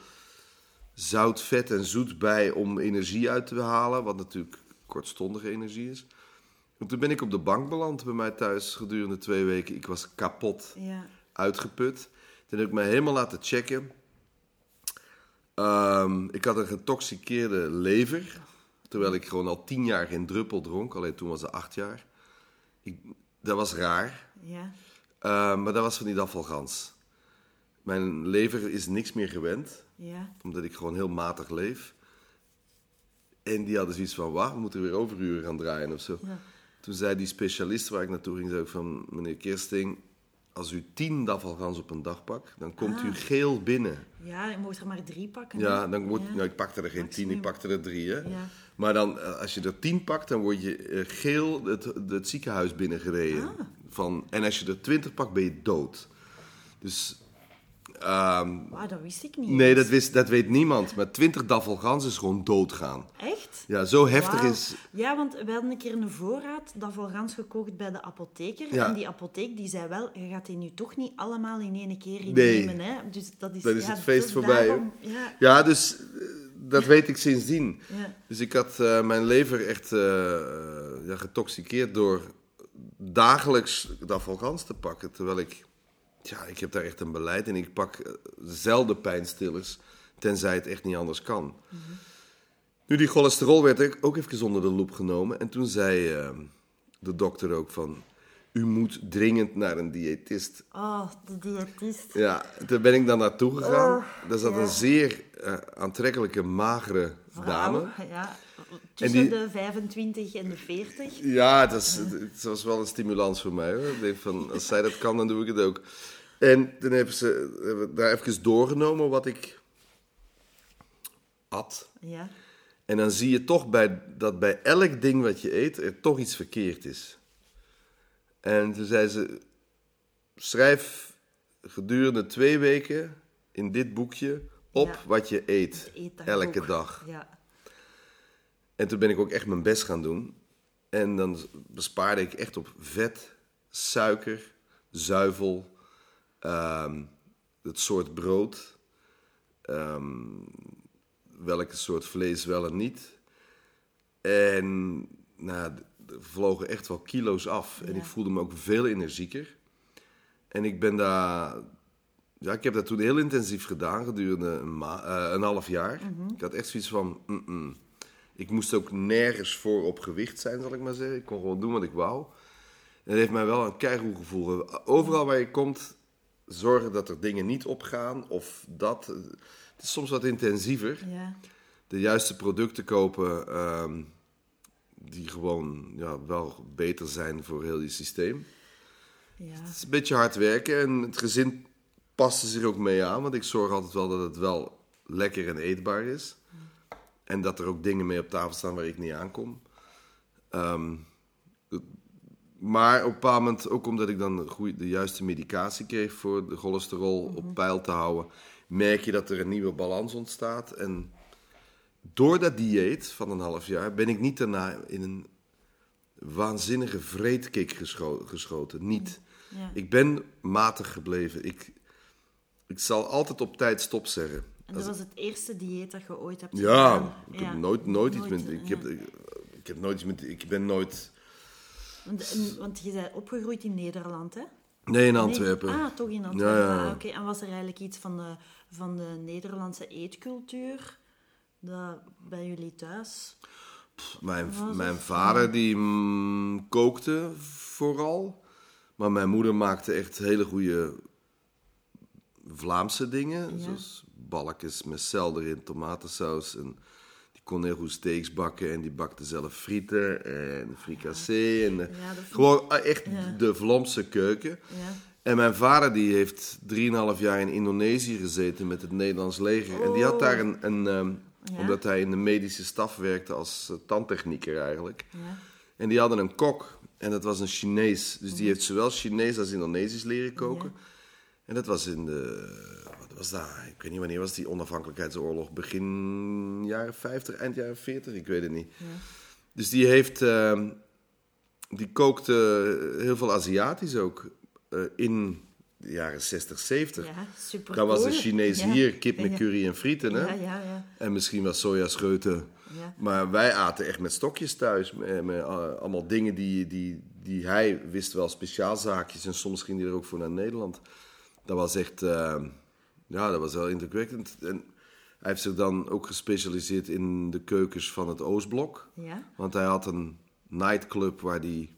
[SPEAKER 3] zout, vet en zoet bij om energie uit te halen, wat natuurlijk kortstondige energie is. En toen ben ik op de bank beland bij mij thuis gedurende twee weken. Ik was kapot
[SPEAKER 2] Ja.
[SPEAKER 3] uitgeput. Toen heb ik mij helemaal laten checken. Ehm, ik had een getoxiceerde lever. Terwijl ik gewoon al tien jaar geen druppel dronk. Alleen toen was ze acht jaar. Ik, dat was raar.
[SPEAKER 2] Ja.
[SPEAKER 3] Ehm, maar dat was van die afvalgans. Mijn lever is niks meer gewend.
[SPEAKER 2] Ja.
[SPEAKER 3] Omdat ik gewoon heel matig leef. En die hadden zoiets van, wat, we moeten weer overuren gaan draaien of zo.
[SPEAKER 2] Ja.
[SPEAKER 3] Toen zei die specialist waar ik naartoe ging, zei ik van, meneer Kersting, als u tien dafalgans op een dag pakt, dan komt u
[SPEAKER 2] Ah.
[SPEAKER 3] geel binnen.
[SPEAKER 2] Ja, je mag er maar drie pakken.
[SPEAKER 3] Ja, dan
[SPEAKER 2] Ja.
[SPEAKER 3] nou, ik pakte er geen
[SPEAKER 2] Maximum.
[SPEAKER 3] tien, ik pakte er drie. Hè?
[SPEAKER 2] Ja.
[SPEAKER 3] Maar dan, eh, als je er tien pakt, dan word je eh, geel het, het ziekenhuis binnengereden.
[SPEAKER 2] Ah.
[SPEAKER 3] Van, en als je er twintig pakt, ben je dood. Dus, ehm,
[SPEAKER 2] dat wist ik niet.
[SPEAKER 3] nee, dat, wist, dat weet niemand. Maar twintig dafalgans is gewoon doodgaan.
[SPEAKER 2] Echt?
[SPEAKER 3] Ja, zo heftig is...
[SPEAKER 2] Ja, want we hadden een keer een voorraad dat volgans gekocht bij de apotheker.
[SPEAKER 3] Ja.
[SPEAKER 2] En die apotheek die zei wel, je gaat die nu toch niet allemaal in één keer
[SPEAKER 3] Nee.
[SPEAKER 2] innemen. Hè? Dus dat is,
[SPEAKER 3] Dan is
[SPEAKER 2] ja,
[SPEAKER 3] het feest
[SPEAKER 2] dus
[SPEAKER 3] voorbij,
[SPEAKER 2] daarom- ja,
[SPEAKER 3] Ja, dus eh, dat weet ik sindsdien.
[SPEAKER 2] ja,
[SPEAKER 3] Dus ik had eh, mijn lever echt ja, getoxiceerd door dagelijks dafalgans te pakken. Terwijl ik, ja, ik heb daar echt een beleid in. Ik pak eh, zelden pijnstillers, tenzij het echt niet anders kan. Nu, die cholesterol werd ik ook even onder de loep genomen. En toen zei eh, de dokter ook van, u moet dringend naar een diëtist.
[SPEAKER 2] Oh, de diëtist.
[SPEAKER 3] Ja, daar ben ik dan naartoe gegaan.
[SPEAKER 2] Oh,
[SPEAKER 3] Daar zat
[SPEAKER 2] ja.
[SPEAKER 3] een zeer eh, aantrekkelijke, magere dame.
[SPEAKER 2] Ja, tussen
[SPEAKER 3] die-
[SPEAKER 2] de 25 en de 40.
[SPEAKER 3] Ja, het, was, het was wel een stimulans voor mij. Hoor. Ik denk van, als zij dat kan, dan doe ik het ook. En toen hebben ze hebben we daar even doorgenomen wat ik at.
[SPEAKER 2] Ja.
[SPEAKER 3] En dan zie je toch bij, dat bij elk ding wat je eet, er toch iets verkeerd is. En toen zei ze, schrijf gedurende twee weken in dit boekje op
[SPEAKER 2] Ja.
[SPEAKER 3] wat je eet. Elke dag.
[SPEAKER 2] Ja.
[SPEAKER 3] En toen ben ik ook echt mijn best gaan doen. En dan bespaarde ik echt op vet, suiker, zuivel, ehm, het soort brood, ehm, welke soort vlees wel en niet. En nou, er vlogen echt wel kilo's af. En ik voelde me ook veel energieker. En ik ben daar... Ja, ik heb dat toen heel intensief gedaan, gedurende een, ma- eh, een half jaar. Ik had echt zoiets van... mm-mm. Ik moest ook nergens voor op gewicht zijn, zal ik maar zeggen. Ik kon gewoon doen wat ik wou. En dat heeft mij wel een keigoed gevoel. Overal waar je komt, zorgen dat er dingen niet opgaan of dat. Het is soms wat intensiever.
[SPEAKER 2] Ja.
[SPEAKER 3] De juiste producten kopen ehm, die gewoon ja, wel beter zijn voor heel je systeem.
[SPEAKER 2] Ja.
[SPEAKER 3] Het is een beetje hard werken en het gezin past zich ook mee aan. Want ik zorg altijd wel dat het wel lekker en eetbaar is. En dat er ook dingen mee op tafel staan waar ik niet aankom. Ehm, maar op een bepaald moment, ook omdat ik dan de, goeie- de juiste medicatie kreeg voor de cholesterol op peil te houden, merk je dat er een nieuwe balans ontstaat. En door dat dieet van een half jaar ben ik niet daarna in een waanzinnige vreedkick gescho- geschoten. Niet.
[SPEAKER 2] Ja.
[SPEAKER 3] Ik ben matig gebleven. Ik, ik zal altijd op tijd stop zeggen.
[SPEAKER 2] En dat was het eerste dieet dat je ooit hebt
[SPEAKER 3] Ja,
[SPEAKER 2] gedaan.
[SPEAKER 3] ik heb
[SPEAKER 2] Ja.
[SPEAKER 3] nooit, nooit iets met. Ik heb, ik, ik heb nooit iets met. Ik ben nooit.
[SPEAKER 2] Want, en- want je bent opgegroeid in Nederland, hè?
[SPEAKER 3] Nee, in
[SPEAKER 2] Nee.
[SPEAKER 3] Antwerpen.
[SPEAKER 2] Ah, toch in Antwerpen.
[SPEAKER 3] Ja, ja.
[SPEAKER 2] Ah, Oké, en was er eigenlijk iets van de, van de Nederlandse eetcultuur dat bij jullie thuis?
[SPEAKER 3] Mijn,
[SPEAKER 2] Was
[SPEAKER 3] mijn vader die mm, kookte vooral. Maar mijn moeder maakte echt hele goede Vlaamse dingen.
[SPEAKER 2] Ja.
[SPEAKER 3] Zoals balkjes met cel erin, tomatensaus. En kon heel goed steaks bakken. En die bakte zelf frieten en fricassee. En, eh,
[SPEAKER 2] Ja,
[SPEAKER 3] gewoon eh, echt
[SPEAKER 2] Ja.
[SPEAKER 3] de Vlaamse keuken.
[SPEAKER 2] Ja.
[SPEAKER 3] En mijn vader die heeft 3,5 jaar in Indonesië gezeten met het Nederlands leger. En die had
[SPEAKER 2] Oh.
[SPEAKER 3] daar een, een ehm,
[SPEAKER 2] Ja.
[SPEAKER 3] omdat hij in de medische staf werkte als eh, tandtechnieker eigenlijk.
[SPEAKER 2] Ja.
[SPEAKER 3] En die hadden een kok en dat was een Chinees. Dus die heeft zowel Chinees als Indonesisch leren koken. En dat was in de, was dat? Ik weet niet wanneer was die onafhankelijkheidsoorlog. Begin jaren 50, eind jaren 40, ik weet het niet. Dus die heeft, ehm, die kookte heel veel Aziatisch ook eh, in de jaren 60, 70.
[SPEAKER 2] Ja, super
[SPEAKER 3] Dan was de. Chinees
[SPEAKER 2] Ja.
[SPEAKER 3] hier kip met
[SPEAKER 2] Ja.
[SPEAKER 3] curry en frieten. Hè?
[SPEAKER 2] Ja, ja, ja.
[SPEAKER 3] En misschien wat sojascheuten.
[SPEAKER 2] Ja.
[SPEAKER 3] Maar wij aten echt met stokjes thuis. Met, met, eh, allemaal dingen die, die, die hij wist wel, speciaalzaakjes. En soms ging hij er ook voor naar Nederland. Dat was echt, eh, ja, dat was wel indrukwekkend. En hij heeft zich dan ook gespecialiseerd in de keukens van het Oostblok.
[SPEAKER 2] Ja.
[SPEAKER 3] Want hij had een nightclub waar die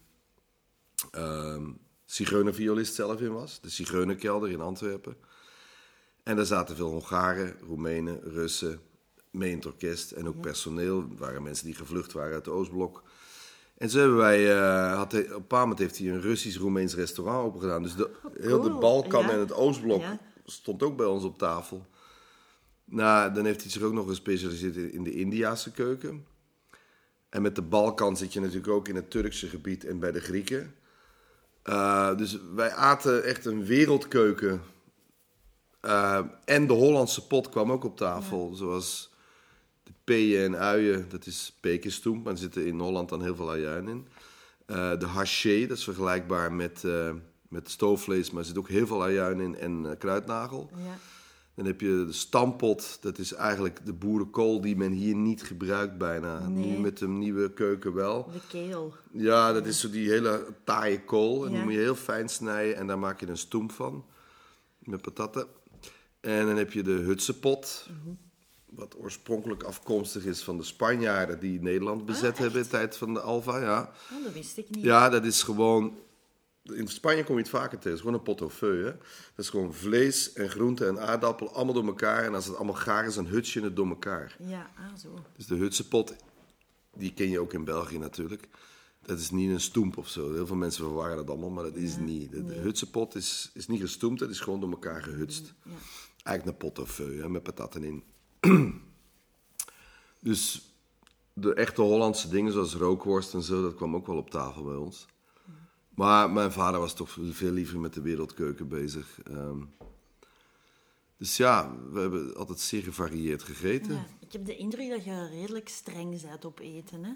[SPEAKER 3] ehm zigeunerviolist zelf in was. De Zigeunerkelder in Antwerpen. En daar zaten veel Hongaren, Roemenen, Russen mee in het orkest. En ook personeel. Het waren mensen die gevlucht waren uit de Oostblok. En zo hebben wij, eh, had hij, op een bepaald moment heeft hij een Russisch-Roemeens restaurant opengedaan. Dus de, heel de. Balkan
[SPEAKER 2] Ja.
[SPEAKER 3] en het Oostblok
[SPEAKER 2] Ja.
[SPEAKER 3] Stond ook bij ons op tafel. Nou, dan heeft hij zich ook nog gespecialiseerd in, de Indiase keuken. En met de Balkan zit je natuurlijk ook in het Turkse gebied en bij de Grieken. Uh, dus wij aten echt een wereldkeuken. Uh, en de Hollandse pot kwam ook op tafel. Ja. Zoals de peeën en uien, dat is pekenstoem, maar er zitten in Holland dan heel veel ajuin in. Uh, de haché, dat is vergelijkbaar met, met stoofvlees, maar er zit ook heel veel ajuin in en uh, kruidnagel.
[SPEAKER 2] Ja.
[SPEAKER 3] Dan heb je de stampot, dat is eigenlijk de boerenkool die men hier niet gebruikt bijna.
[SPEAKER 2] Nee.
[SPEAKER 3] Nu met de nieuwe keuken wel.
[SPEAKER 2] De keel.
[SPEAKER 3] Ja, dat is zo die hele taaie kool. En
[SPEAKER 2] Ja.
[SPEAKER 3] die moet je heel fijn snijden en daar maak je een stoem van. Met patatten. En dan heb je de hutsepot. Wat oorspronkelijk afkomstig is van de Spanjaarden die Nederland bezet
[SPEAKER 2] Ah,
[SPEAKER 3] hebben in de tijd van de Alva. Ja.
[SPEAKER 2] Oh, dat wist ik niet.
[SPEAKER 3] ja, dat is gewoon In Spanje kom je het vaker tegen. Het is gewoon een feu. Hè? Dat is gewoon vlees en groente en aardappel allemaal door elkaar. En als het allemaal gaar is, dan huts je het door elkaar.
[SPEAKER 2] Ja, ah, zo.
[SPEAKER 3] Dus de hutse pot, die ken je ook in België natuurlijk. Dat is niet een stoemp of zo. Heel veel mensen verwarren dat allemaal, maar dat is
[SPEAKER 2] Ja,
[SPEAKER 3] niet. De, de
[SPEAKER 2] nee.
[SPEAKER 3] hutse pot is, is niet gestoemd, het is gewoon door elkaar gehutst.
[SPEAKER 2] Ja.
[SPEAKER 3] Eigenlijk een feu, hè, met patatten in. dus de echte Hollandse dingen, zoals rookworst en zo, dat kwam ook wel op tafel bij ons. Maar mijn vader was toch veel liever met de wereldkeuken bezig. Ehm, dus ja, we hebben altijd zeer gevarieerd gegeten.
[SPEAKER 2] Ja, ik heb de indruk dat je redelijk streng bent op eten, hè?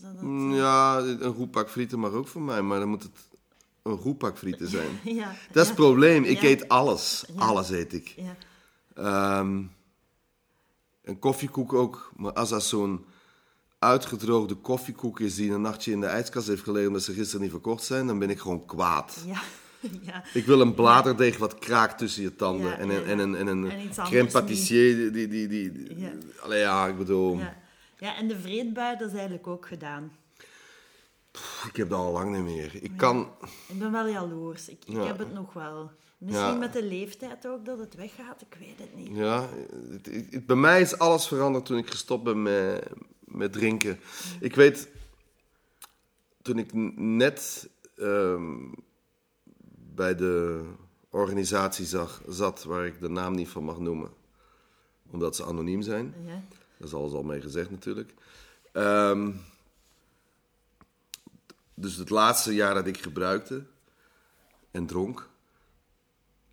[SPEAKER 2] Dat
[SPEAKER 3] Mm, Ja, een goed pak frieten mag ook voor mij, maar dan moet het een goed pak frieten zijn.
[SPEAKER 2] ja,
[SPEAKER 3] Dat is het probleem. Ik eet alles. Alles eet ik.
[SPEAKER 2] Ja,
[SPEAKER 3] Ehm een koffiekoek ook. Maar als dat zo'n uitgedroogde koffiekoek is die een nachtje in de ijskast heeft gelegen omdat ze gisteren niet verkocht zijn, dan ben ik gewoon kwaad.
[SPEAKER 2] ja, ja.
[SPEAKER 3] Ik wil een bladerdeeg wat kraakt tussen je tanden.
[SPEAKER 2] Ja,
[SPEAKER 3] en, een, en een, en een
[SPEAKER 2] En iets
[SPEAKER 3] crème die... die, die, die
[SPEAKER 2] Ja.
[SPEAKER 3] Allee, ja, ik bedoel...
[SPEAKER 2] Ja. ja, en de vreedbui, dat is eigenlijk ook gedaan.
[SPEAKER 3] Ik heb dat al lang niet meer. Ik kan...
[SPEAKER 2] Ik ben wel jaloers. Ik, ik heb het nog wel. Misschien met de leeftijd ook dat het weggaat, ik weet het niet.
[SPEAKER 3] Ja, het- het- het- bij mij is alles veranderd toen ik gestopt ben met, met drinken. Ik weet, toen ik net ehm, bij de organisatie zag, zat waar ik de naam niet van mag noemen, omdat ze anoniem zijn.
[SPEAKER 2] Ja.
[SPEAKER 3] Dat is alles al mee gezegd natuurlijk. Ehm, dus het laatste jaar dat ik gebruikte en dronk.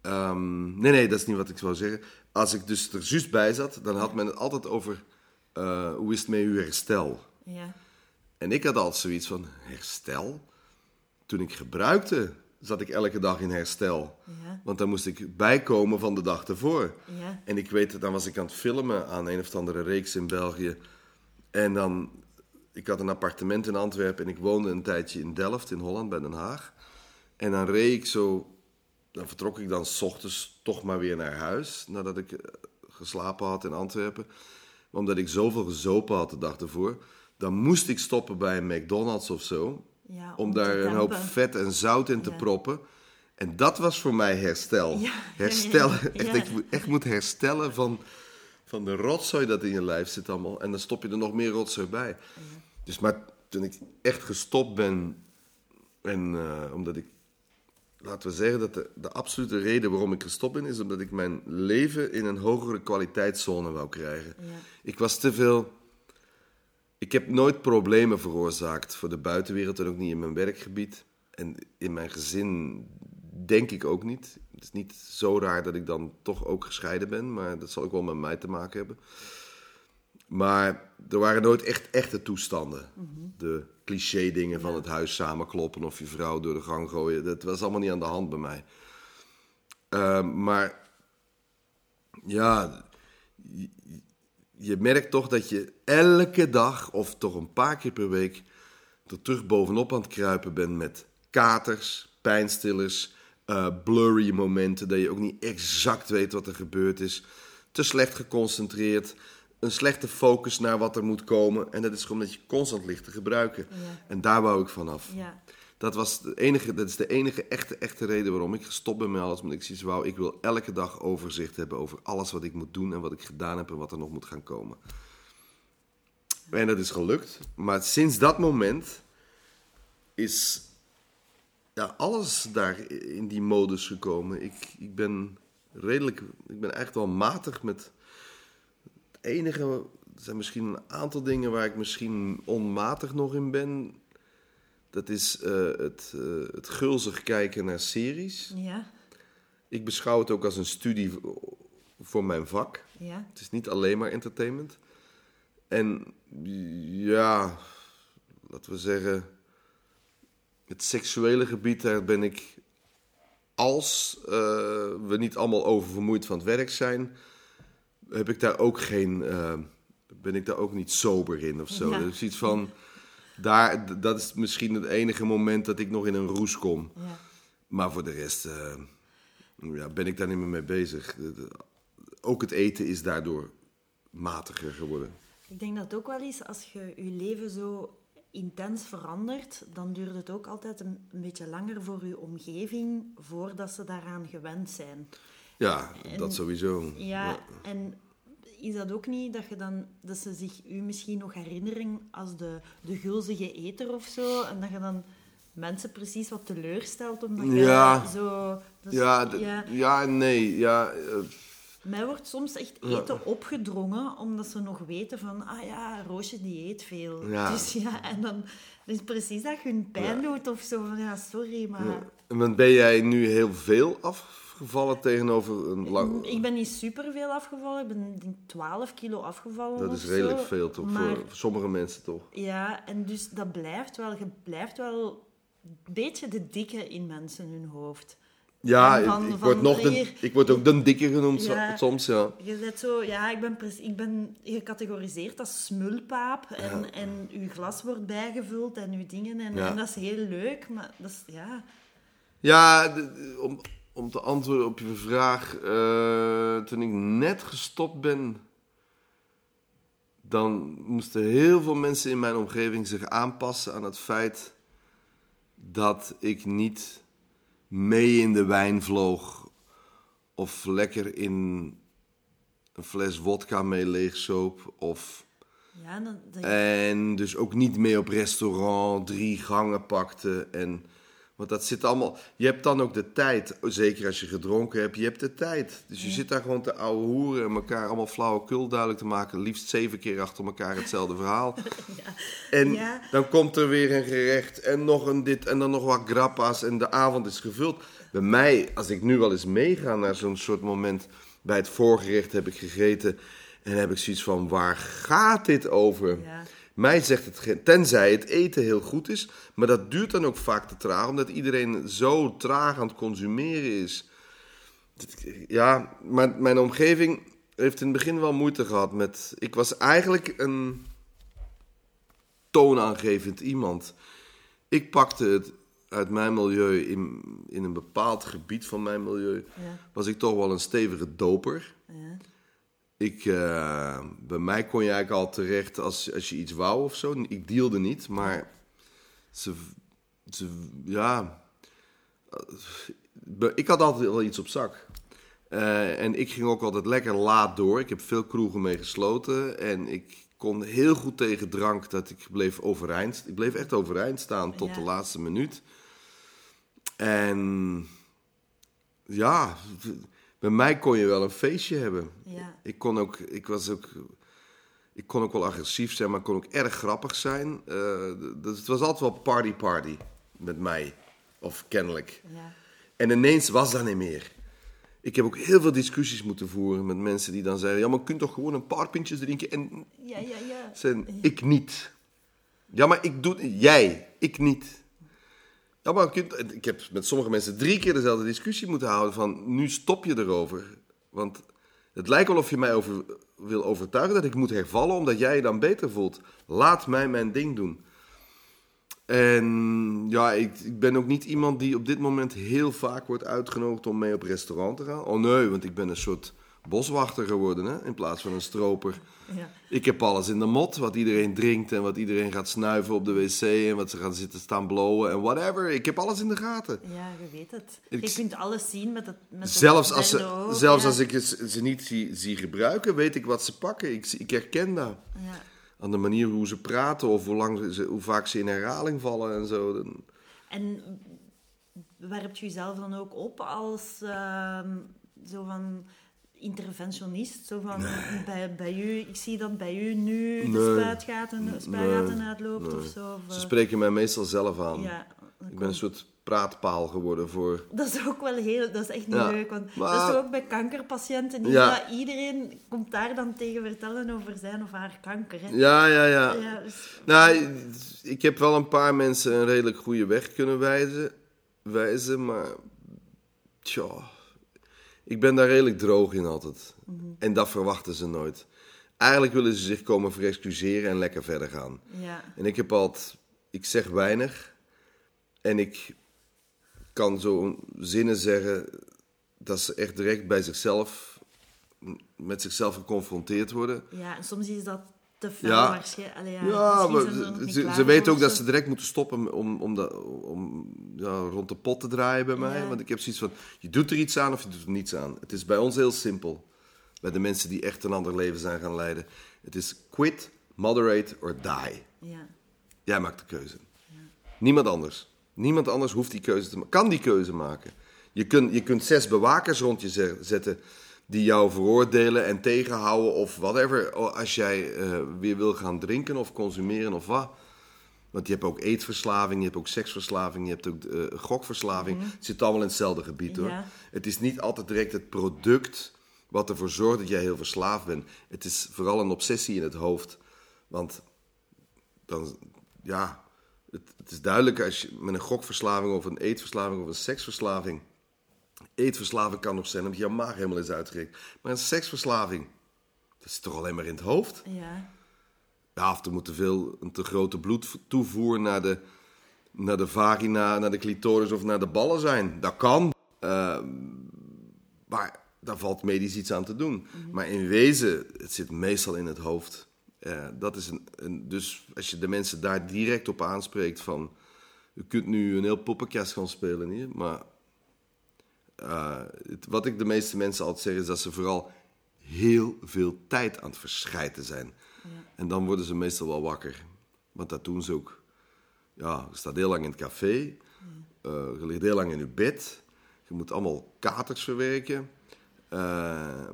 [SPEAKER 3] ehm, nee, nee, dat is niet wat ik zou zeggen. Als ik dus er juist bij zat, dan had men het altijd over eh, hoe is het met uw herstel.
[SPEAKER 2] Ja.
[SPEAKER 3] En ik had altijd zoiets van herstel. Toen ik gebruikte, zat ik elke dag in herstel.
[SPEAKER 2] Ja.
[SPEAKER 3] Want dan moest ik bijkomen van de dag ervoor.
[SPEAKER 2] Ja.
[SPEAKER 3] En ik weet, dan was ik aan het filmen aan een of andere reeks in België. En dan, ik had een appartement in Antwerpen en ik woonde een tijdje in Delft, in Holland, bij Den Haag. En dan reed ik zo, dan vertrok ik dan s ochtends toch maar weer naar huis, nadat ik eh, geslapen had in Antwerpen. Maar omdat ik zoveel gezopen had de dag ervoor, dan moest ik stoppen bij een McDonald's of zo.
[SPEAKER 2] Ja,
[SPEAKER 3] om daar een hoop vet en zout in te
[SPEAKER 2] Ja.
[SPEAKER 3] proppen. En dat was voor mij herstel.
[SPEAKER 2] Ja, ja,
[SPEAKER 3] Herstellen. Echt, dat je moet- echt moet herstellen van, van de rotzooi dat in je lijf zit allemaal. En dan stop je er nog meer rotzooi bij. Dus maar toen ik echt gestopt ben, en eh, omdat ik, laten we zeggen dat de, de absolute reden waarom ik gestopt ben, is omdat ik mijn leven in een hogere kwaliteitszone wou krijgen.
[SPEAKER 2] Ja.
[SPEAKER 3] Ik was te veel. Ik heb nooit problemen veroorzaakt voor de buitenwereld en ook niet in mijn werkgebied. En in mijn gezin denk ik ook niet. Het is niet zo raar dat ik dan toch ook gescheiden ben, maar dat zal ook wel met mij te maken hebben. Maar er waren nooit echt echte toestanden. De cliché dingen van het huis samenkloppen of je vrouw door de gang gooien. Dat was allemaal niet aan de hand bij mij. Eh, maar ja, je, je merkt toch dat je elke dag of toch een paar keer per week er terug bovenop aan het kruipen bent met katers, pijnstillers, eh, blurry momenten, dat je ook niet exact weet wat er gebeurd is, te slecht geconcentreerd, een slechte focus naar wat er moet komen en dat is gewoon dat je constant ligt te gebruiken.
[SPEAKER 2] Ja.
[SPEAKER 3] En daar wou ik vanaf.
[SPEAKER 2] Ja.
[SPEAKER 3] Dat, was de enige, dat is de enige echte, echte reden waarom ik gestopt ben met alles. Omdat ik zoiets wou, ik wil elke dag overzicht hebben over alles wat ik moet doen en wat ik gedaan heb en wat er nog moet gaan komen. En dat is gelukt. Maar sinds dat moment is ja, alles daar in die modus gekomen. Ik, ik ben redelijk, ik ben echt wel matig met enige, er zijn misschien een aantal dingen waar ik misschien onmatig nog in ben. Dat is eh, het, eh, het gulzig kijken naar series.
[SPEAKER 2] Ja.
[SPEAKER 3] Ik beschouw het ook als een studie voor mijn vak.
[SPEAKER 2] Ja.
[SPEAKER 3] Het is niet alleen maar entertainment. En ja, laten we zeggen, het seksuele gebied, daar ben ik, als eh, we niet allemaal oververmoeid van het werk zijn, heb ik daar ook geen, eh, ben ik daar ook niet sober in of zo.
[SPEAKER 2] Ja.
[SPEAKER 3] Dus iets van, daar, dat is misschien het enige moment dat ik nog in een roes kom.
[SPEAKER 2] Ja.
[SPEAKER 3] Maar voor de rest eh, ja, ben ik daar niet meer mee bezig. Ook het eten is daardoor matiger geworden.
[SPEAKER 2] Ik denk dat het ook wel is als je je leven zo intens verandert, dan duurt het ook altijd een, een beetje langer voor uw omgeving voordat ze daaraan gewend zijn.
[SPEAKER 3] Ja, dat sowieso.
[SPEAKER 2] Ja, en is dat ook niet dat, je dan, dat ze zich u misschien nog herinneren als de, de gulzige eter of zo? En dat je dan mensen precies wat teleurstelt omdat je
[SPEAKER 3] Ja.
[SPEAKER 2] zo... is-
[SPEAKER 3] Ja,
[SPEAKER 2] ja.
[SPEAKER 3] ja en nee. Ja, eh,
[SPEAKER 2] Mij wordt soms echt eten opgedrongen, omdat ze nog weten van, ah ja, Roosje die eet veel.
[SPEAKER 3] Ja.
[SPEAKER 2] Dus ja, en dan is precies dat je hun pijn doet of zo. Van, ja, sorry, maar...
[SPEAKER 3] want ben jij nu heel veel afgevallen tegenover een lang...
[SPEAKER 2] Ik ben niet superveel afgevallen. Ik ben denk, 12 kilo afgevallen
[SPEAKER 3] Dat is redelijk
[SPEAKER 2] zo.
[SPEAKER 3] veel toch,
[SPEAKER 2] Maar,
[SPEAKER 3] voor, sommige mensen toch?
[SPEAKER 2] Ja, en dus dat blijft wel... Je blijft wel een beetje de dikke in mensen hun hoofd.
[SPEAKER 3] Ja,
[SPEAKER 2] van-
[SPEAKER 3] ik, word nog de, ik word ook de dikke genoemd
[SPEAKER 2] Ja.
[SPEAKER 3] soms, ja.
[SPEAKER 2] Je bent zo, ja, ik ben, ik ben gecategoriseerd als smulpaap. En, en uw glas wordt bijgevuld en uw dingen. En,
[SPEAKER 3] Ja.
[SPEAKER 2] en dat is heel leuk, maar dat is, ja...
[SPEAKER 3] Ja, om, om te antwoorden op je vraag. eh, toen ik net gestopt ben, dan moesten heel veel mensen in mijn omgeving zich aanpassen aan het feit dat ik niet mee in de wijn vloog of lekker in een fles wodka mee leegzoop of
[SPEAKER 2] Ja, dan, dan-
[SPEAKER 3] en dus ook niet mee op restaurant, drie gangen pakte. En, want dat zit allemaal. Je hebt dan ook de tijd, zeker als je gedronken hebt, je hebt de tijd. Dus je zit daar gewoon te ouwe hoeren en elkaar allemaal flauwekul duidelijk te maken. Liefst zeven keer achter elkaar hetzelfde verhaal. En
[SPEAKER 2] Ja.
[SPEAKER 3] dan komt er weer een gerecht en nog een dit en dan nog wat grappa's en de avond is gevuld. Bij mij, als ik nu wel eens meega naar zo'n soort moment, bij het voorgerecht heb ik gegeten en heb ik zoiets van, waar gaat dit over?
[SPEAKER 2] Ja.
[SPEAKER 3] Mij zegt het geen, tenzij het eten heel goed is, maar dat duurt dan ook vaak te traag, omdat iedereen zo traag aan het consumeren is. Ja, maar mijn omgeving heeft in het begin wel moeite gehad met. Ik was eigenlijk een toonaangevend iemand. Ik pakte het uit mijn milieu, in, in een bepaald gebied van mijn milieu,
[SPEAKER 2] Ja.
[SPEAKER 3] was ik toch wel een stevige doper.
[SPEAKER 2] ja.
[SPEAKER 3] Ik, eh, bij mij kon je eigenlijk al terecht als, als je iets wou of zo. Ik dealde niet, maar ze, ze ja, ik had altijd wel iets op zak. Eh, en ik ging ook altijd lekker laat door. Ik heb veel kroegen mee gesloten. En ik kon heel goed tegen drank dat ik bleef overeind. Ik bleef echt overeind staan tot
[SPEAKER 2] Ja.
[SPEAKER 3] de laatste minuut. En ja, bij mij kon je wel een feestje hebben.
[SPEAKER 2] Ja.
[SPEAKER 3] Ik kon ook, ik was ook, ik kon ook wel agressief zijn, maar ik kon ook erg grappig zijn. Eh, dus het was altijd wel party party met mij, of kennelijk.
[SPEAKER 2] Ja.
[SPEAKER 3] En ineens was dat niet meer. Ik heb ook heel veel discussies moeten voeren met mensen die dan zeiden: ja, maar je kunt toch gewoon een paar pintjes drinken en
[SPEAKER 2] Ja, ja, ja.
[SPEAKER 3] zijn ik niet. Ja, maar ik doe jij, ik niet. Ja, maar ik heb met sommige mensen drie keer dezelfde discussie moeten houden van nu stop je erover. Want het lijkt wel of je mij over, wil overtuigen dat ik moet hervallen omdat jij je dan beter voelt. Laat mij mijn ding doen. En ja, ik, ik ben ook niet iemand die op dit moment heel vaak wordt uitgenodigd om mee op restaurant te gaan. Oh nee, want ik ben een soort boswachter geworden hè, in plaats van een stroper.
[SPEAKER 2] Ja.
[SPEAKER 3] Ik heb alles in de mot, wat iedereen drinkt en wat iedereen gaat snuiven op de wc en wat ze gaan zitten staan blowen en whatever. Ik heb alles in de gaten.
[SPEAKER 2] Ja, je weet het.
[SPEAKER 3] Ik-
[SPEAKER 2] je kunt alles zien met het met
[SPEAKER 3] Zelfs als, ze, zelfs
[SPEAKER 2] ja.
[SPEAKER 3] als ik ze, niet zie, zie gebruiken, weet ik wat ze pakken. Ik, ik herken dat.
[SPEAKER 2] Ja.
[SPEAKER 3] Aan de manier hoe ze praten of hoe, lang ze, hoe vaak ze in herhaling vallen en zo. Dan-
[SPEAKER 2] En werpt je jezelf dan ook op als ehm, zo van interventionist? Zo van bij, bij u, ik zie dat bij u nu de
[SPEAKER 3] Nee.
[SPEAKER 2] spuitgaten, spuitgaten uitloopt of zo. Of,
[SPEAKER 3] Ze
[SPEAKER 2] eh,
[SPEAKER 3] spreken mij meestal zelf aan.
[SPEAKER 2] ja,
[SPEAKER 3] Ik ben een soort praatpaal geworden voor...
[SPEAKER 2] Dat is ook wel heel, dat is echt niet
[SPEAKER 3] Ja,
[SPEAKER 2] leuk. Want
[SPEAKER 3] maar-
[SPEAKER 2] dat is ook bij kankerpatiënten niet.
[SPEAKER 3] Ja.
[SPEAKER 2] Dat iedereen komt daar dan tegen vertellen over zijn of haar kanker. Hè?
[SPEAKER 3] Ja, ja, ja.
[SPEAKER 2] Ja, dus-
[SPEAKER 3] Nou, ik heb wel een paar mensen een redelijk goede weg kunnen wijzen, wijzen maar tja, ik ben daar redelijk droog in altijd. En dat verwachten ze nooit. Eigenlijk willen ze zich komen verexcuseren en lekker verder gaan.
[SPEAKER 2] ja.
[SPEAKER 3] En ik heb altijd, ik zeg weinig en ik kan zo zinnen zeggen dat ze echt direct bij zichzelf, met zichzelf geconfronteerd worden.
[SPEAKER 2] ja, en soms is dat te
[SPEAKER 3] Ja.
[SPEAKER 2] waarschijnlijk. Ja,
[SPEAKER 3] maar
[SPEAKER 2] ze
[SPEAKER 3] weten ook dat ze direct moeten stoppen om, om, dat, om ja, rond de pot te draaien bij mij. Want ik heb zoiets van, je doet er iets aan of je doet er niets aan. Het is bij ons heel simpel. Bij de mensen die echt een ander leven zijn gaan leiden. Het is quit, moderate or die.
[SPEAKER 2] Ja.
[SPEAKER 3] Jij maakt de keuze. Niemand anders. Niemand anders hoeft die keuze te maken. Kan die keuze maken. Je kunt, je kunt zes bewakers rond je ze- zetten die jou veroordelen en tegenhouden of whatever. Als jij eh, weer wil gaan drinken of consumeren of wat. Want je hebt ook eetverslaving, je hebt ook seksverslaving, je hebt ook eh, gokverslaving. Het zit allemaal in hetzelfde gebied hoor.
[SPEAKER 2] Ja.
[SPEAKER 3] Het is niet altijd direct het product wat ervoor zorgt dat jij heel verslaafd bent. Het is vooral een obsessie in het hoofd. Want dan, ja, het, het is duidelijk als je met een gokverslaving of een eetverslaving of een seksverslaving. Eetverslaving kan nog zijn omdat je maag helemaal is uitgerekt. Maar een seksverslaving, dat is toch alleen maar in het hoofd?
[SPEAKER 2] Ja.
[SPEAKER 3] Ja, of er moet te veel, een te grote bloedtoevoer naar de, naar de vagina, naar de clitoris of naar de ballen zijn. Dat kan. Ehm, maar daar valt medisch iets aan te doen. Maar in wezen, het zit meestal in het hoofd. Eh, dat is een, een, dus als je de mensen daar direct op aanspreekt van... U kunt nu een heel poppenkast gaan spelen hier, maar... eh, het- wat ik de meeste mensen altijd zeg is dat ze vooral heel veel tijd aan het verschijten zijn. En dan worden ze meestal wel wakker. Want dat doen ze ook. Ja, je staat heel lang in het café. eh, je ligt heel lang in je bed. Je moet allemaal katers verwerken. Eh,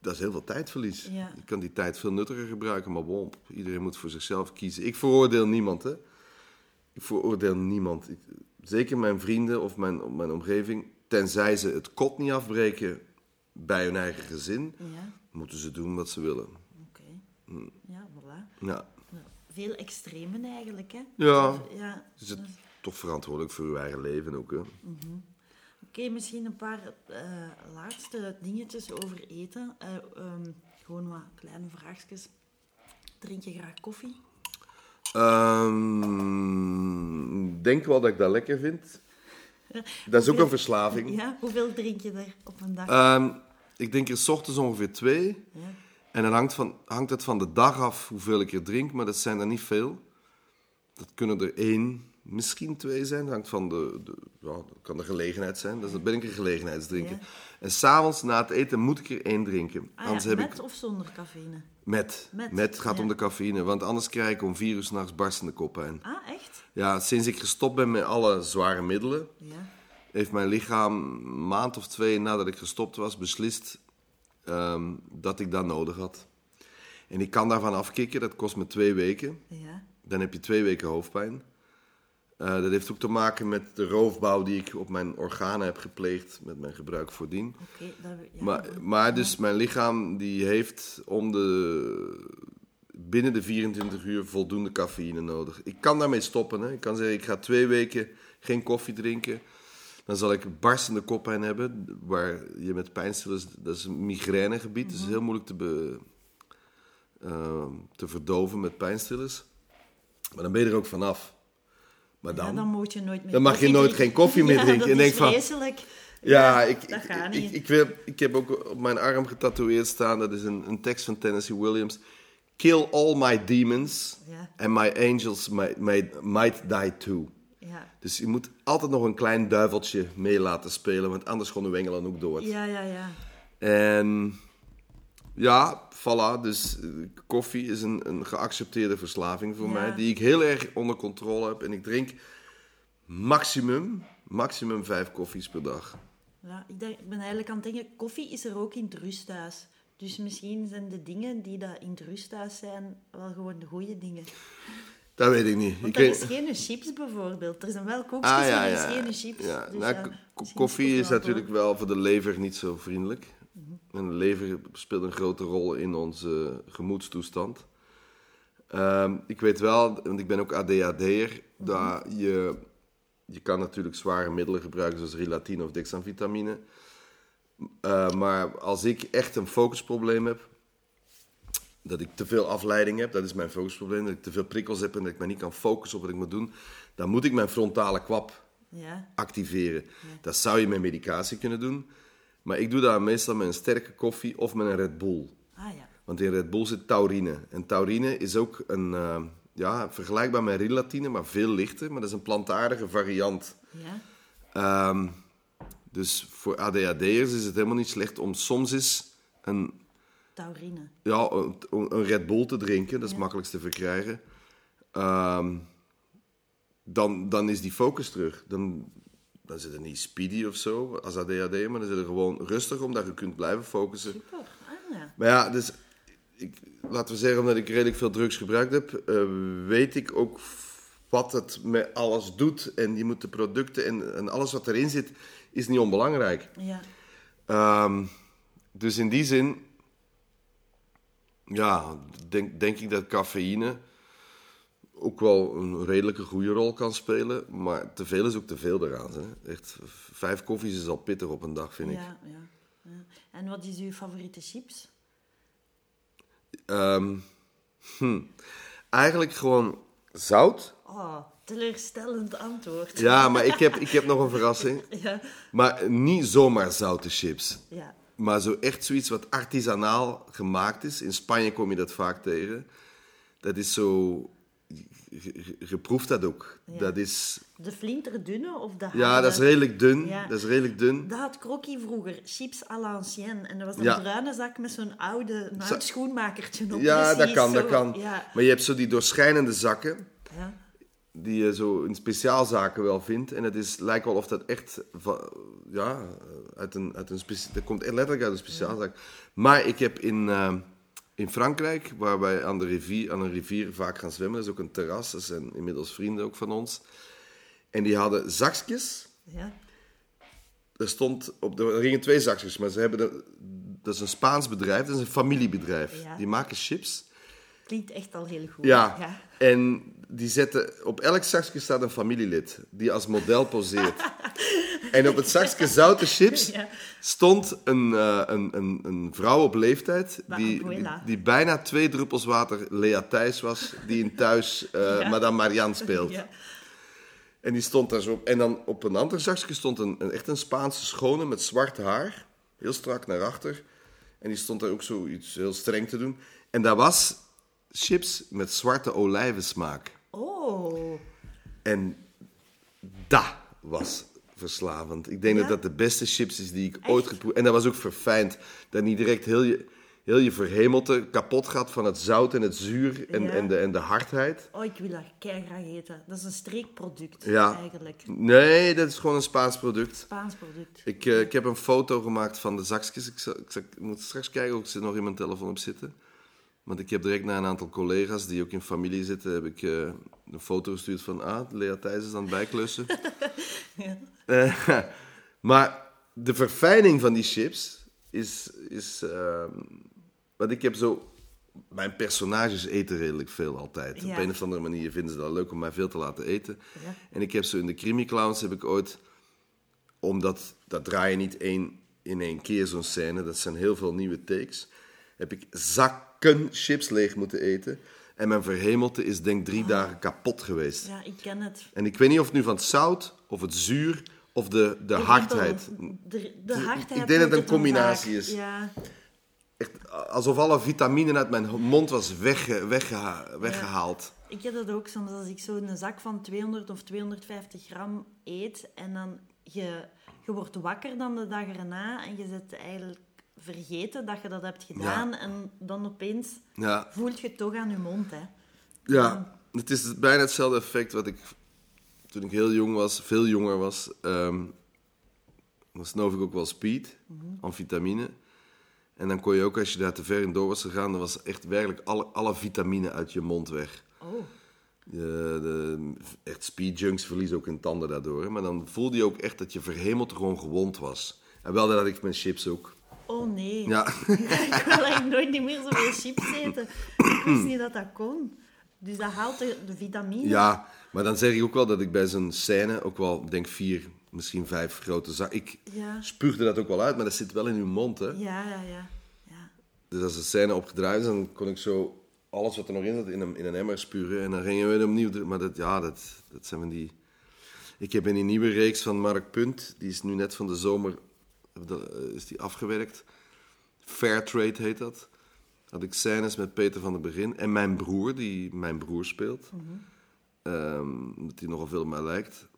[SPEAKER 3] dat is heel veel tijdverlies.
[SPEAKER 2] Ja.
[SPEAKER 3] Je kan die tijd veel nuttiger gebruiken, maar bon, iedereen moet voor zichzelf kiezen. Ik veroordeel niemand, hè. Ik veroordeel niemand. Ik- zeker mijn vrienden of mijn, mijn omgeving. Tenzij ze het kot niet afbreken bij hun eigen gezin,
[SPEAKER 2] Ja.
[SPEAKER 3] moeten ze doen wat ze willen.
[SPEAKER 2] Oké.
[SPEAKER 3] Mm.
[SPEAKER 2] Ja, voilà.
[SPEAKER 3] Ja,
[SPEAKER 2] Veel extremen eigenlijk, hè?
[SPEAKER 3] Ja.
[SPEAKER 2] ja.
[SPEAKER 3] is het toch verantwoordelijk voor uw eigen leven ook, hè?
[SPEAKER 2] Oké, misschien een paar eh, laatste dingetjes over eten. Eh, ehm, gewoon wat kleine vraagjes. Drink je graag koffie?
[SPEAKER 3] Ehm, Ik denk wel dat ik dat lekker vind. Dat is ook een verslaving.
[SPEAKER 2] Ja, hoeveel drink je er op een dag?
[SPEAKER 3] Ehm, ik denk er 's ochtends ongeveer twee.
[SPEAKER 2] ja.
[SPEAKER 3] En dan hangt, van, hangt het van de dag af hoeveel ik er drink, maar dat zijn er niet veel. Dat kunnen er één, misschien twee zijn. Dat hangt van de, de ja, dat kan de gelegenheid zijn. Dus dan ben ik een gelegenheidsdrinker.
[SPEAKER 2] Ja.
[SPEAKER 3] En s'avonds na het eten moet ik er één drinken.
[SPEAKER 2] Ah,
[SPEAKER 3] anders
[SPEAKER 2] ja,
[SPEAKER 3] heb
[SPEAKER 2] met
[SPEAKER 3] ik
[SPEAKER 2] of zonder cafeïne?
[SPEAKER 3] met.
[SPEAKER 2] Met,
[SPEAKER 3] Met, gaat
[SPEAKER 2] ja.
[SPEAKER 3] om de cafeïne, want anders krijg ik om vier uur s'nachts barstende koppijn.
[SPEAKER 2] Ah, echt?
[SPEAKER 3] Ja, sinds ik gestopt ben met alle zware middelen,
[SPEAKER 2] Ja.
[SPEAKER 3] heeft mijn lichaam een maand of twee nadat ik gestopt was beslist ehm, dat ik dat nodig had. En ik kan daarvan afkicken, dat kost me twee weken.
[SPEAKER 2] Ja.
[SPEAKER 3] Dan heb je twee weken hoofdpijn. Eh, dat heeft ook te maken met de roofbouw die ik op mijn organen heb gepleegd met mijn gebruik voordien.
[SPEAKER 2] Ja,
[SPEAKER 3] Maar, maar dus mijn lichaam die heeft om de, binnen de 24 uur voldoende cafeïne nodig. Ik kan daarmee stoppen. Hè. Ik kan zeggen, ik ga twee weken geen koffie drinken. Dan zal ik barstende koppijn hebben, waar je met pijnstillers, dat is een migrainegebied, dus het is heel moeilijk te, be- ehm, te verdoven met pijnstillers. Maar dan ben je er ook vanaf. Maar
[SPEAKER 2] Ja,
[SPEAKER 3] dan,
[SPEAKER 2] dan moet je nooit meer
[SPEAKER 3] Dan mag je nooit
[SPEAKER 2] drinken.
[SPEAKER 3] geen koffie meer
[SPEAKER 2] Ja,
[SPEAKER 3] drinken.
[SPEAKER 2] dat
[SPEAKER 3] En
[SPEAKER 2] is
[SPEAKER 3] denk van-
[SPEAKER 2] vreselijk.
[SPEAKER 3] Ja, ik,
[SPEAKER 2] dat
[SPEAKER 3] ik,
[SPEAKER 2] gaat
[SPEAKER 3] ik,
[SPEAKER 2] niet.
[SPEAKER 3] ik, wil, ik heb ook op mijn arm getatoeëerd staan, dat is een, een tekst van Tennessee Williams. Kill all my demons
[SPEAKER 2] Ja.
[SPEAKER 3] and my angels might, might, might die too.
[SPEAKER 2] Ja.
[SPEAKER 3] Dus je moet altijd nog een klein duiveltje mee laten spelen, want anders gaan de engelen ook dood.
[SPEAKER 2] ja, ja, ja.
[SPEAKER 3] En ja, voilà, dus eh, koffie is een, een geaccepteerde verslaving voor
[SPEAKER 2] Ja.
[SPEAKER 3] mij, die ik heel erg onder controle heb. En ik drink maximum, maximum vijf koffies per dag.
[SPEAKER 2] Ja, ik, denk, ik ben eigenlijk aan het denken, koffie is er ook in het rusthuis. Dus misschien zijn de dingen die dat in het rusthuis zijn, wel gewoon de goede dingen.
[SPEAKER 3] Dat weet ik niet.
[SPEAKER 2] Want er is geen chips bijvoorbeeld. Er zijn wel koekjes,
[SPEAKER 3] Ah, ja,
[SPEAKER 2] maar er
[SPEAKER 3] ja.
[SPEAKER 2] is geen chips.
[SPEAKER 3] ja.
[SPEAKER 2] Dus
[SPEAKER 3] nou, koffie is natuurlijk wel voor de lever niet zo vriendelijk. En de lever speelt een grote rol in onze gemoedstoestand. Ehm, ik weet wel, want ik ben ook ADHD'er, dat je, je kan natuurlijk zware middelen gebruiken zoals Rilatine of dexamfetamine. Eh, maar als ik echt een focusprobleem heb, dat ik te veel afleiding heb, dat is mijn focusprobleem, dat ik te veel prikkels heb en dat ik me niet kan focussen op wat ik moet doen, dan moet ik mijn frontale kwap
[SPEAKER 2] Ja,
[SPEAKER 3] activeren. Dat zou je met medicatie kunnen doen, maar ik doe dat meestal met een sterke koffie of met een Red Bull.
[SPEAKER 2] ah ja.
[SPEAKER 3] Want in Red Bull zit taurine. En taurine is ook een, eh, ja, vergelijkbaar met relatine, maar veel lichter. Maar dat is een plantaardige variant.
[SPEAKER 2] Ja.
[SPEAKER 3] Ehm, dus voor ADHD'ers is het helemaal niet slecht om soms eens een,
[SPEAKER 2] Taurine.
[SPEAKER 3] ja, een, een Red Bull te drinken. Dat is het makkelijkst te verkrijgen. Ehm, dan, dan is die focus terug. Dan, dan zit het niet speedy of zo als ADHD, maar dan zit het gewoon rustig omdat je kunt blijven focussen.
[SPEAKER 2] Super. Ah, ja.
[SPEAKER 3] Maar ja, dus ik, laten we zeggen, omdat ik redelijk veel drugs gebruikt heb, eh, weet ik ook wat het met alles doet. En je moet de producten en, en alles wat erin zit, is niet onbelangrijk.
[SPEAKER 2] Ja.
[SPEAKER 3] Ehm, dus in die zin, ja, denk, denk ik dat cafeïne ook wel een redelijke goede rol kan spelen. Maar te veel is ook te veel eraan. Hè. Echt, vijf koffies is al pittig op een dag, vind ik.
[SPEAKER 2] Ja, ja. En wat is uw favoriete chips?
[SPEAKER 3] Ehm, hm. Eigenlijk gewoon zout.
[SPEAKER 2] Oh, teleurstellend antwoord.
[SPEAKER 3] Ja, maar ik heb, ik heb nog een verrassing.
[SPEAKER 2] Ja,
[SPEAKER 3] Maar niet zomaar zoute chips.
[SPEAKER 2] ja.
[SPEAKER 3] Maar zo echt zoiets wat artisanaal gemaakt is. In Spanje kom je dat vaak tegen. Dat is zo... Proeft dat ook.
[SPEAKER 2] Ja.
[SPEAKER 3] Dat is...
[SPEAKER 2] De flinterdunne of de
[SPEAKER 3] Ja, dat is redelijk dun.
[SPEAKER 2] Ja.
[SPEAKER 3] Dat is redelijk dun.
[SPEAKER 2] Dat had Crocky vroeger, chips à l'ancienne. En dat was een
[SPEAKER 3] Ja.
[SPEAKER 2] bruine zak met zo'n oude schoenmakertje op.
[SPEAKER 3] Ja, dat kan, dat kan. Maar je hebt zo die doorschijnende zakken.
[SPEAKER 2] ja.
[SPEAKER 3] die je zo in speciaalzaken wel vindt. En het is, lijkt wel of dat echt ja, uit een, uit een dat komt echt letterlijk uit een speciaalzaak. Maar ik heb in, eh, in Frankrijk, waar wij aan, de rivier, aan een rivier vaak gaan zwemmen, dat is ook een terras, dat zijn inmiddels vrienden ook van ons. En die hadden zakjes.
[SPEAKER 2] ja.
[SPEAKER 3] Er, stond op de, er gingen twee zakjes, maar ze hebben de, dat is een Spaans bedrijf, dat is een familiebedrijf.
[SPEAKER 2] Ja.
[SPEAKER 3] Die maken chips.
[SPEAKER 2] Klinkt echt al heel goed.
[SPEAKER 3] Ja.
[SPEAKER 2] ja.
[SPEAKER 3] En die zetten... Op elk zakje staat een familielid die als model poseert. en op het zakje zoute chips stond een, eh, een, een, een vrouw op leeftijd die, die, die bijna twee druppels water Lea Thijs was, die in thuis eh,
[SPEAKER 2] Ja.
[SPEAKER 3] Madame Marianne speelt.
[SPEAKER 2] Ja.
[SPEAKER 3] En die stond daar zo op. En dan op een ander zakje stond een, een, echt een Spaanse schone met zwart haar. Heel strak naar achter. En die stond daar ook zo iets heel streng te doen. En dat was chips met zwarte olijvensmaak.
[SPEAKER 2] Oh,
[SPEAKER 3] En dat was verslavend. Ik denk
[SPEAKER 2] Ja?
[SPEAKER 3] dat dat de beste chips is die ik
[SPEAKER 2] Echt?
[SPEAKER 3] ooit geproefd En dat was ook verfijnd. Dat niet direct heel je, heel je verhemelte kapot gaat van het zout en het zuur en,
[SPEAKER 2] Ja.
[SPEAKER 3] en, de, en de hardheid.
[SPEAKER 2] oh, ik wil dat graag eten. Dat is een streekproduct
[SPEAKER 3] Ja.
[SPEAKER 2] eigenlijk.
[SPEAKER 3] Nee, dat is gewoon een Spaans product.
[SPEAKER 2] Spaans product.
[SPEAKER 3] Ik, eh, ik heb een foto gemaakt van de zakjes. Ik, zal- ik, zal- ik moet straks kijken of ik ze nog in mijn telefoon op zitten. Want ik heb direct naar een aantal collega's die ook in familie zitten, heb ik eh, een foto gestuurd van, ah, Lea Thijs is aan het bijklussen.
[SPEAKER 2] Ja.
[SPEAKER 3] Eh, maar de verfijning van die chips is, is ehm, want ik heb zo, mijn personages eten redelijk veel altijd.
[SPEAKER 2] Ja.
[SPEAKER 3] Op een of andere manier vinden ze dat leuk om mij veel te laten eten.
[SPEAKER 2] Ja.
[SPEAKER 3] En ik heb zo in de Crimi Clowns heb ik ooit, omdat dat draai je niet één, in één keer zo'n scène, dat zijn heel veel nieuwe takes, heb ik zakken chips leeg moeten eten. En mijn verhemelte is denk ik drie dagen kapot geweest.
[SPEAKER 2] ja, ik ken het.
[SPEAKER 3] En ik weet niet of het nu van het zout, of het zuur, of de, de hardheid.
[SPEAKER 2] De, de hardheid
[SPEAKER 3] Ik denk dat het een combinatie is.
[SPEAKER 2] Ja,
[SPEAKER 3] Echt, alsof alle vitamine uit mijn mond was wegge, weggeha- weggehaald.
[SPEAKER 2] ik heb dat ook soms als ik zo een zak van 200 of 250 gram eet en dan je, je wordt wakker dan de dag erna en je zit eigenlijk vergeten dat je dat hebt gedaan en dan opeens
[SPEAKER 3] Ja.
[SPEAKER 2] voelt je het toch aan je mond. Hè.
[SPEAKER 3] Ja, het is bijna hetzelfde effect wat ik toen ik heel jong was, veel jonger was. dan snoof ik ook wel speed, amfetamine. En dan kon je ook, als je daar te ver in door was gegaan, dan was echt werkelijk alle, alle vitamine uit je mond weg.
[SPEAKER 2] Oh,
[SPEAKER 3] De, de, echt speedjunks verliezen ook hun tanden daardoor. hè. Maar dan voelde je ook echt dat je verhemeld gewoon gewond was. En wel dat ik met chips ook.
[SPEAKER 2] oh nee.
[SPEAKER 3] Ja,
[SPEAKER 2] ik wil eigenlijk nooit meer zoveel chips eten. Ik wist niet dat dat kon. Dus dat haalt de, de vitamine.
[SPEAKER 3] ja, maar dan zeg ik ook wel dat ik bij zo'n scène ook wel, denk vier, misschien vijf grote zakken... Ik
[SPEAKER 2] Ja.
[SPEAKER 3] spuugde dat ook wel uit, maar dat zit wel in uw mond, hè.
[SPEAKER 2] Ja, ja, ja. ja.
[SPEAKER 3] Dus als de scène opgedraaid is, dan kon ik zo alles wat er nog in zat in een, in een emmer spuren. En dan gingen we opnieuw... Maar dat, ja, dat, dat zijn van die... Ik heb in die nieuwe reeks van Mark Punt, die is nu net van de zomer eh, is die afgewerkt. Fairtrade heet dat. Had ik scènes met Peter van der Begin en mijn broer, die mijn broer speelt. Ehm, omdat hij nogal veel op mij lijkt.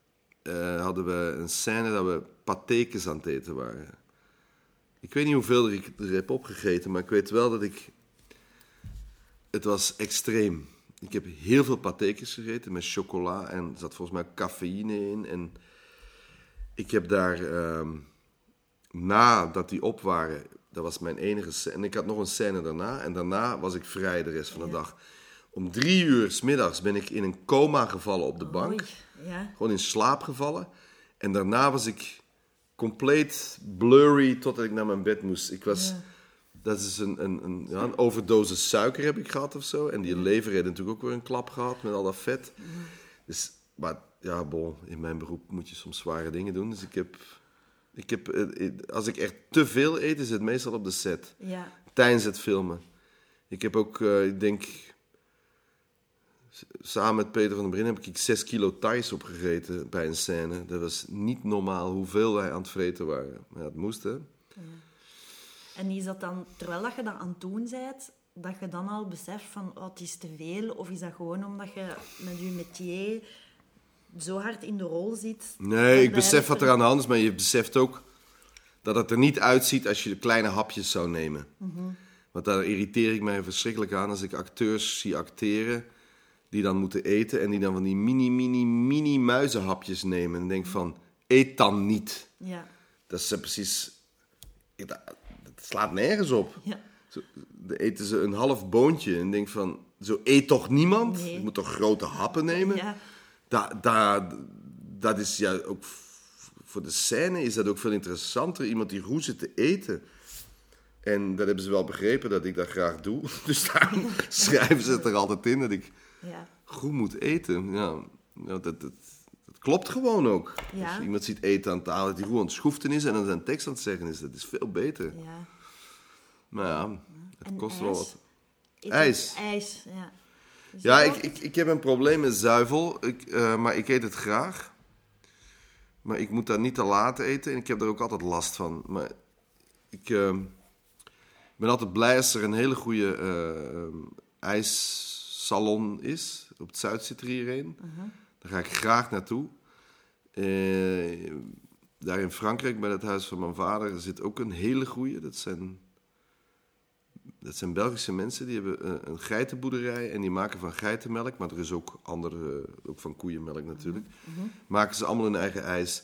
[SPEAKER 3] eh, hadden we een scène dat we patekens aan het eten waren. Ik weet niet hoeveel ik er heb opgegeten, maar ik weet wel dat ik... Het was extreem. Ik heb heel veel patekens gegeten met chocola en er zat volgens mij cafeïne in. En ik heb daar, ehm nadat die op waren, dat was mijn enige scène. En ik had nog een scène daarna. En daarna was ik vrij de rest van de
[SPEAKER 2] Ja.
[SPEAKER 3] dag. Om drie uur s middags ben ik in een coma gevallen op de bank.
[SPEAKER 2] Oei, ja.
[SPEAKER 3] Gewoon in slaap gevallen. En daarna was ik compleet blurry totdat ik naar mijn bed moest. Ik was...
[SPEAKER 2] Ja.
[SPEAKER 3] Dat is een, een, een, ja, een overdosis suiker heb ik gehad of zo. En die lever heeft natuurlijk ook weer een klap gehad met al dat vet. Dus, maar ja, bon, in mijn beroep moet je soms zware dingen doen. Dus ik heb... Ik heb eh, eh, als ik echt te veel eet, is het meestal op de set.
[SPEAKER 2] Ja.
[SPEAKER 3] Tijdens het filmen. Ik heb ook, eh, ik denk... Samen met Peter van den Brin heb ik 6 kilo Thais opgegeten bij een scène. Dat was niet normaal hoeveel wij aan het vreten waren. Maar ja, het moest, hè.
[SPEAKER 2] En is dat dan, terwijl dat je dat aan het doen bent, dat je dan al beseft van, oh, het is te veel? Of is dat gewoon omdat je met je métier zo hard in de rol zit?
[SPEAKER 3] Nee, ik besef wat er aan de hand is, maar je beseft ook dat het er niet uitziet als je kleine hapjes zou nemen. Want daar irriteer ik mij verschrikkelijk aan als ik acteurs zie acteren die dan moeten eten en die dan van die mini, mini, mini muizenhapjes nemen. En denk van, eet dan niet.
[SPEAKER 2] Ja.
[SPEAKER 3] Dat is precies... Dat, dat slaat nergens op.
[SPEAKER 2] Ja.
[SPEAKER 3] Zo, dan eten ze een half boontje en denk van, zo eet toch niemand?
[SPEAKER 2] Nee.
[SPEAKER 3] Je moet toch grote happen nemen?
[SPEAKER 2] Ja.
[SPEAKER 3] Da, da, dat is ja ook voor de scène is dat ook veel interessanter. Iemand die goed zit te eten. En dat hebben ze wel begrepen dat ik dat graag doe. Dus daarom schrijven ze het er altijd in dat ik
[SPEAKER 2] Ja.
[SPEAKER 3] goed moet eten. Ja, dat, dat, dat klopt gewoon ook.
[SPEAKER 2] Ja.
[SPEAKER 3] Als je iemand ziet eten aan tafel, dat hij goed aan het schoeften is en dan zijn tekst aan het zeggen is, dat is veel beter.
[SPEAKER 2] ja.
[SPEAKER 3] Maar ja, het
[SPEAKER 2] En
[SPEAKER 3] kost wel wat. IJs.
[SPEAKER 2] IJs, ja.
[SPEAKER 3] Ja, ik, ik, ik heb een probleem met zuivel, ik, eh, maar ik eet het graag. Maar ik moet dat niet te laat eten en ik heb er ook altijd last van. Maar ik eh, ben altijd blij als er een hele goede ehm, ijssalon is. Op het Zuid zit er hier een. Daar ga ik graag naartoe. Eh, daar in Frankrijk, bij het huis van mijn vader, zit ook een hele goede. Dat zijn dat zijn Belgische mensen die hebben eh, een geitenboerderij en die maken van geitenmelk, maar er is ook andere, eh, ook van koeienmelk natuurlijk. Maken ze allemaal hun eigen ijs.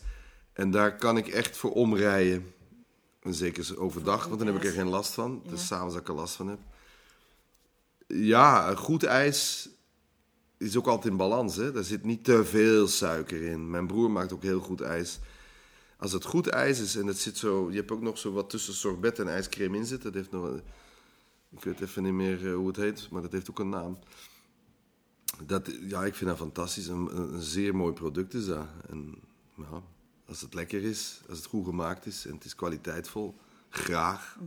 [SPEAKER 3] En daar kan ik echt voor omrijden. En zeker overdag, want dan heb ik er geen last van.
[SPEAKER 2] Ja.
[SPEAKER 3] Dus s'avonds dat ik er last van heb. Ja, een goed ijs is ook altijd in balans. Hè? Daar zit niet te veel suiker in. Mijn broer maakt ook heel goed ijs. Als het goed ijs is en het zit zo... Je hebt ook nog zo wat tussen sorbet en ijscreme in zitten. Dat heeft nog... een- Ik weet even niet meer eh, hoe het heet, maar dat heeft ook een naam. Dat, ja, ik vind dat fantastisch. Een, een, zeer mooi product is dat. En ja, als het lekker is, als het goed gemaakt is en het is kwaliteitvol, graag.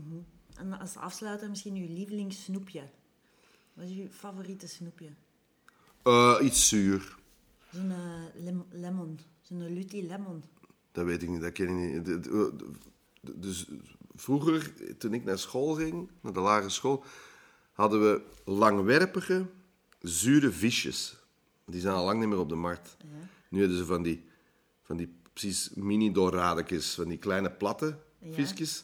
[SPEAKER 2] En als afsluiter misschien uw lievelingssnoepje. Wat is uw favoriete snoepje?
[SPEAKER 3] Eh, iets zuur.
[SPEAKER 2] Zo'n lem- lemon. Zo'n Lutti lemon.
[SPEAKER 3] Dat weet ik niet, dat ken ik niet. Dus vroeger, toen ik naar school ging, naar de lagere school, hadden we langwerpige, zure visjes. Die zijn al lang niet meer op de markt. Nu hebben ze van die, van die precies mini doradekjes, van die kleine platte
[SPEAKER 2] Ja.
[SPEAKER 3] visjes.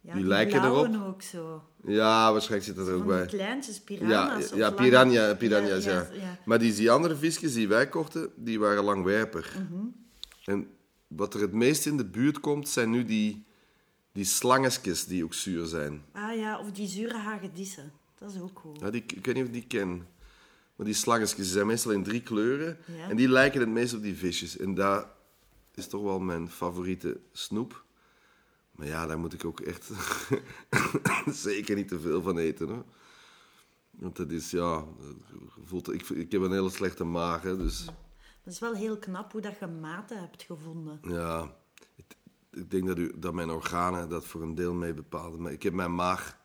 [SPEAKER 2] Ja,
[SPEAKER 3] Die lijken erop.
[SPEAKER 2] ook zo.
[SPEAKER 3] Ja, waarschijnlijk zit dat er ook bij.
[SPEAKER 2] die kleintjes,
[SPEAKER 3] Ja,
[SPEAKER 2] piranha's.
[SPEAKER 3] ja
[SPEAKER 2] lange-
[SPEAKER 3] piranha, piranha's, ja,
[SPEAKER 2] ja, ja.
[SPEAKER 3] Maar die, die andere visjes die wij kochten, die waren langwerpig.
[SPEAKER 2] Mhm.
[SPEAKER 3] En wat er het meest in de buurt komt, zijn nu die, die slangetjes die ook zuur zijn.
[SPEAKER 2] Ah ja, of die zure hagedissen. Dat is ook goed.
[SPEAKER 3] Ja, die, ik weet niet of ik die ken. Maar die slangetjes zijn meestal in drie kleuren.
[SPEAKER 2] Ja.
[SPEAKER 3] En die lijken het meest op die visjes. En dat is toch wel mijn favoriete snoep. Maar ja, daar moet ik ook echt zeker niet te veel van eten. Hoor. Want dat is, ja... Voelt, ik, ik heb een hele slechte maag, hè, dus...
[SPEAKER 2] Het is wel heel knap hoe dat je maten hebt gevonden.
[SPEAKER 3] Ja, het- ik denk dat, u, dat mijn organen dat voor een deel mee bepalen. Maar ik heb mijn maag...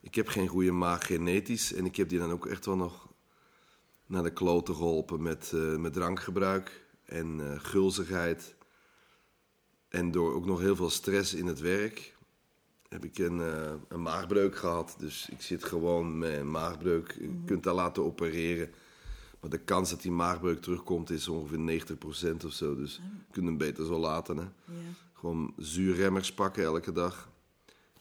[SPEAKER 3] Ik heb geen goede maag genetisch. En ik heb die dan ook echt wel nog naar de kloten geholpen met, eh, met drankgebruik en eh, gulzigheid. En door ook nog heel veel stress in het werk. heb ik een, eh, een maagbreuk gehad. Dus ik zit gewoon met een maagbreuk. Je kunt dat laten opereren. Maar de kans dat die maagbreuk terugkomt is ongeveer 90% of zo. Dus je kunt hem beter zo laten. Hè.
[SPEAKER 2] Ja.
[SPEAKER 3] Gewoon zuurremmers pakken elke dag.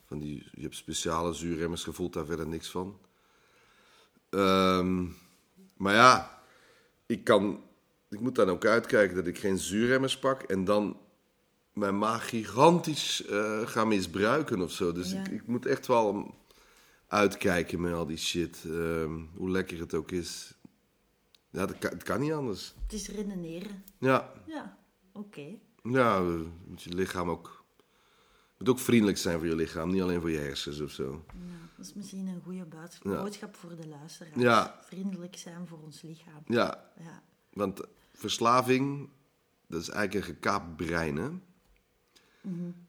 [SPEAKER 3] Van die, je hebt speciale zuurremmers, je voelt daar verder niks van. Ehm, maar ja, ik, kan, ik moet dan ook uitkijken dat ik geen zuurremmers pak en dan mijn maag gigantisch eh, ga misbruiken of zo. Dus
[SPEAKER 2] Ja.
[SPEAKER 3] ik, ik moet echt wel uitkijken met al die shit. Ehm, hoe lekker het ook is. Ja, dat kan, het kan niet anders.
[SPEAKER 2] Het is redeneren.
[SPEAKER 3] Ja,
[SPEAKER 2] Ja, oké.
[SPEAKER 3] ja eh, moet je lichaam ook... moet ook vriendelijk zijn voor je lichaam, niet alleen voor je hersens of zo.
[SPEAKER 2] Ja, dat is misschien een goede bood-
[SPEAKER 3] Ja.
[SPEAKER 2] boodschap voor de luisteraars.
[SPEAKER 3] Ja.
[SPEAKER 2] Vriendelijk zijn voor ons lichaam.
[SPEAKER 3] Ja,
[SPEAKER 2] Ja.
[SPEAKER 3] want verslaving, dat is eigenlijk een gekaapt brein, hè?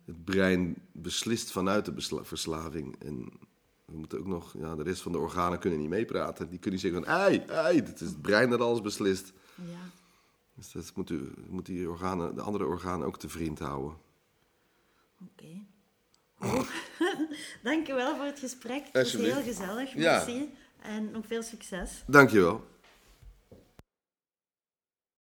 [SPEAKER 3] Het brein beslist vanuit de verslaving. En we moeten ook nog, ja, de rest van de organen kunnen niet meepraten. Die kunnen niet zeggen van, ei, ei, het is het brein dat alles beslist.
[SPEAKER 2] ja.
[SPEAKER 3] Dus dat moet, u, moet die organen, de andere organen ook te vriend houden.
[SPEAKER 2] Oké. Dank je wel voor het gesprek. Het was heel gezellig.
[SPEAKER 3] Ja.
[SPEAKER 2] Merci. En nog veel succes.
[SPEAKER 3] Dankjewel.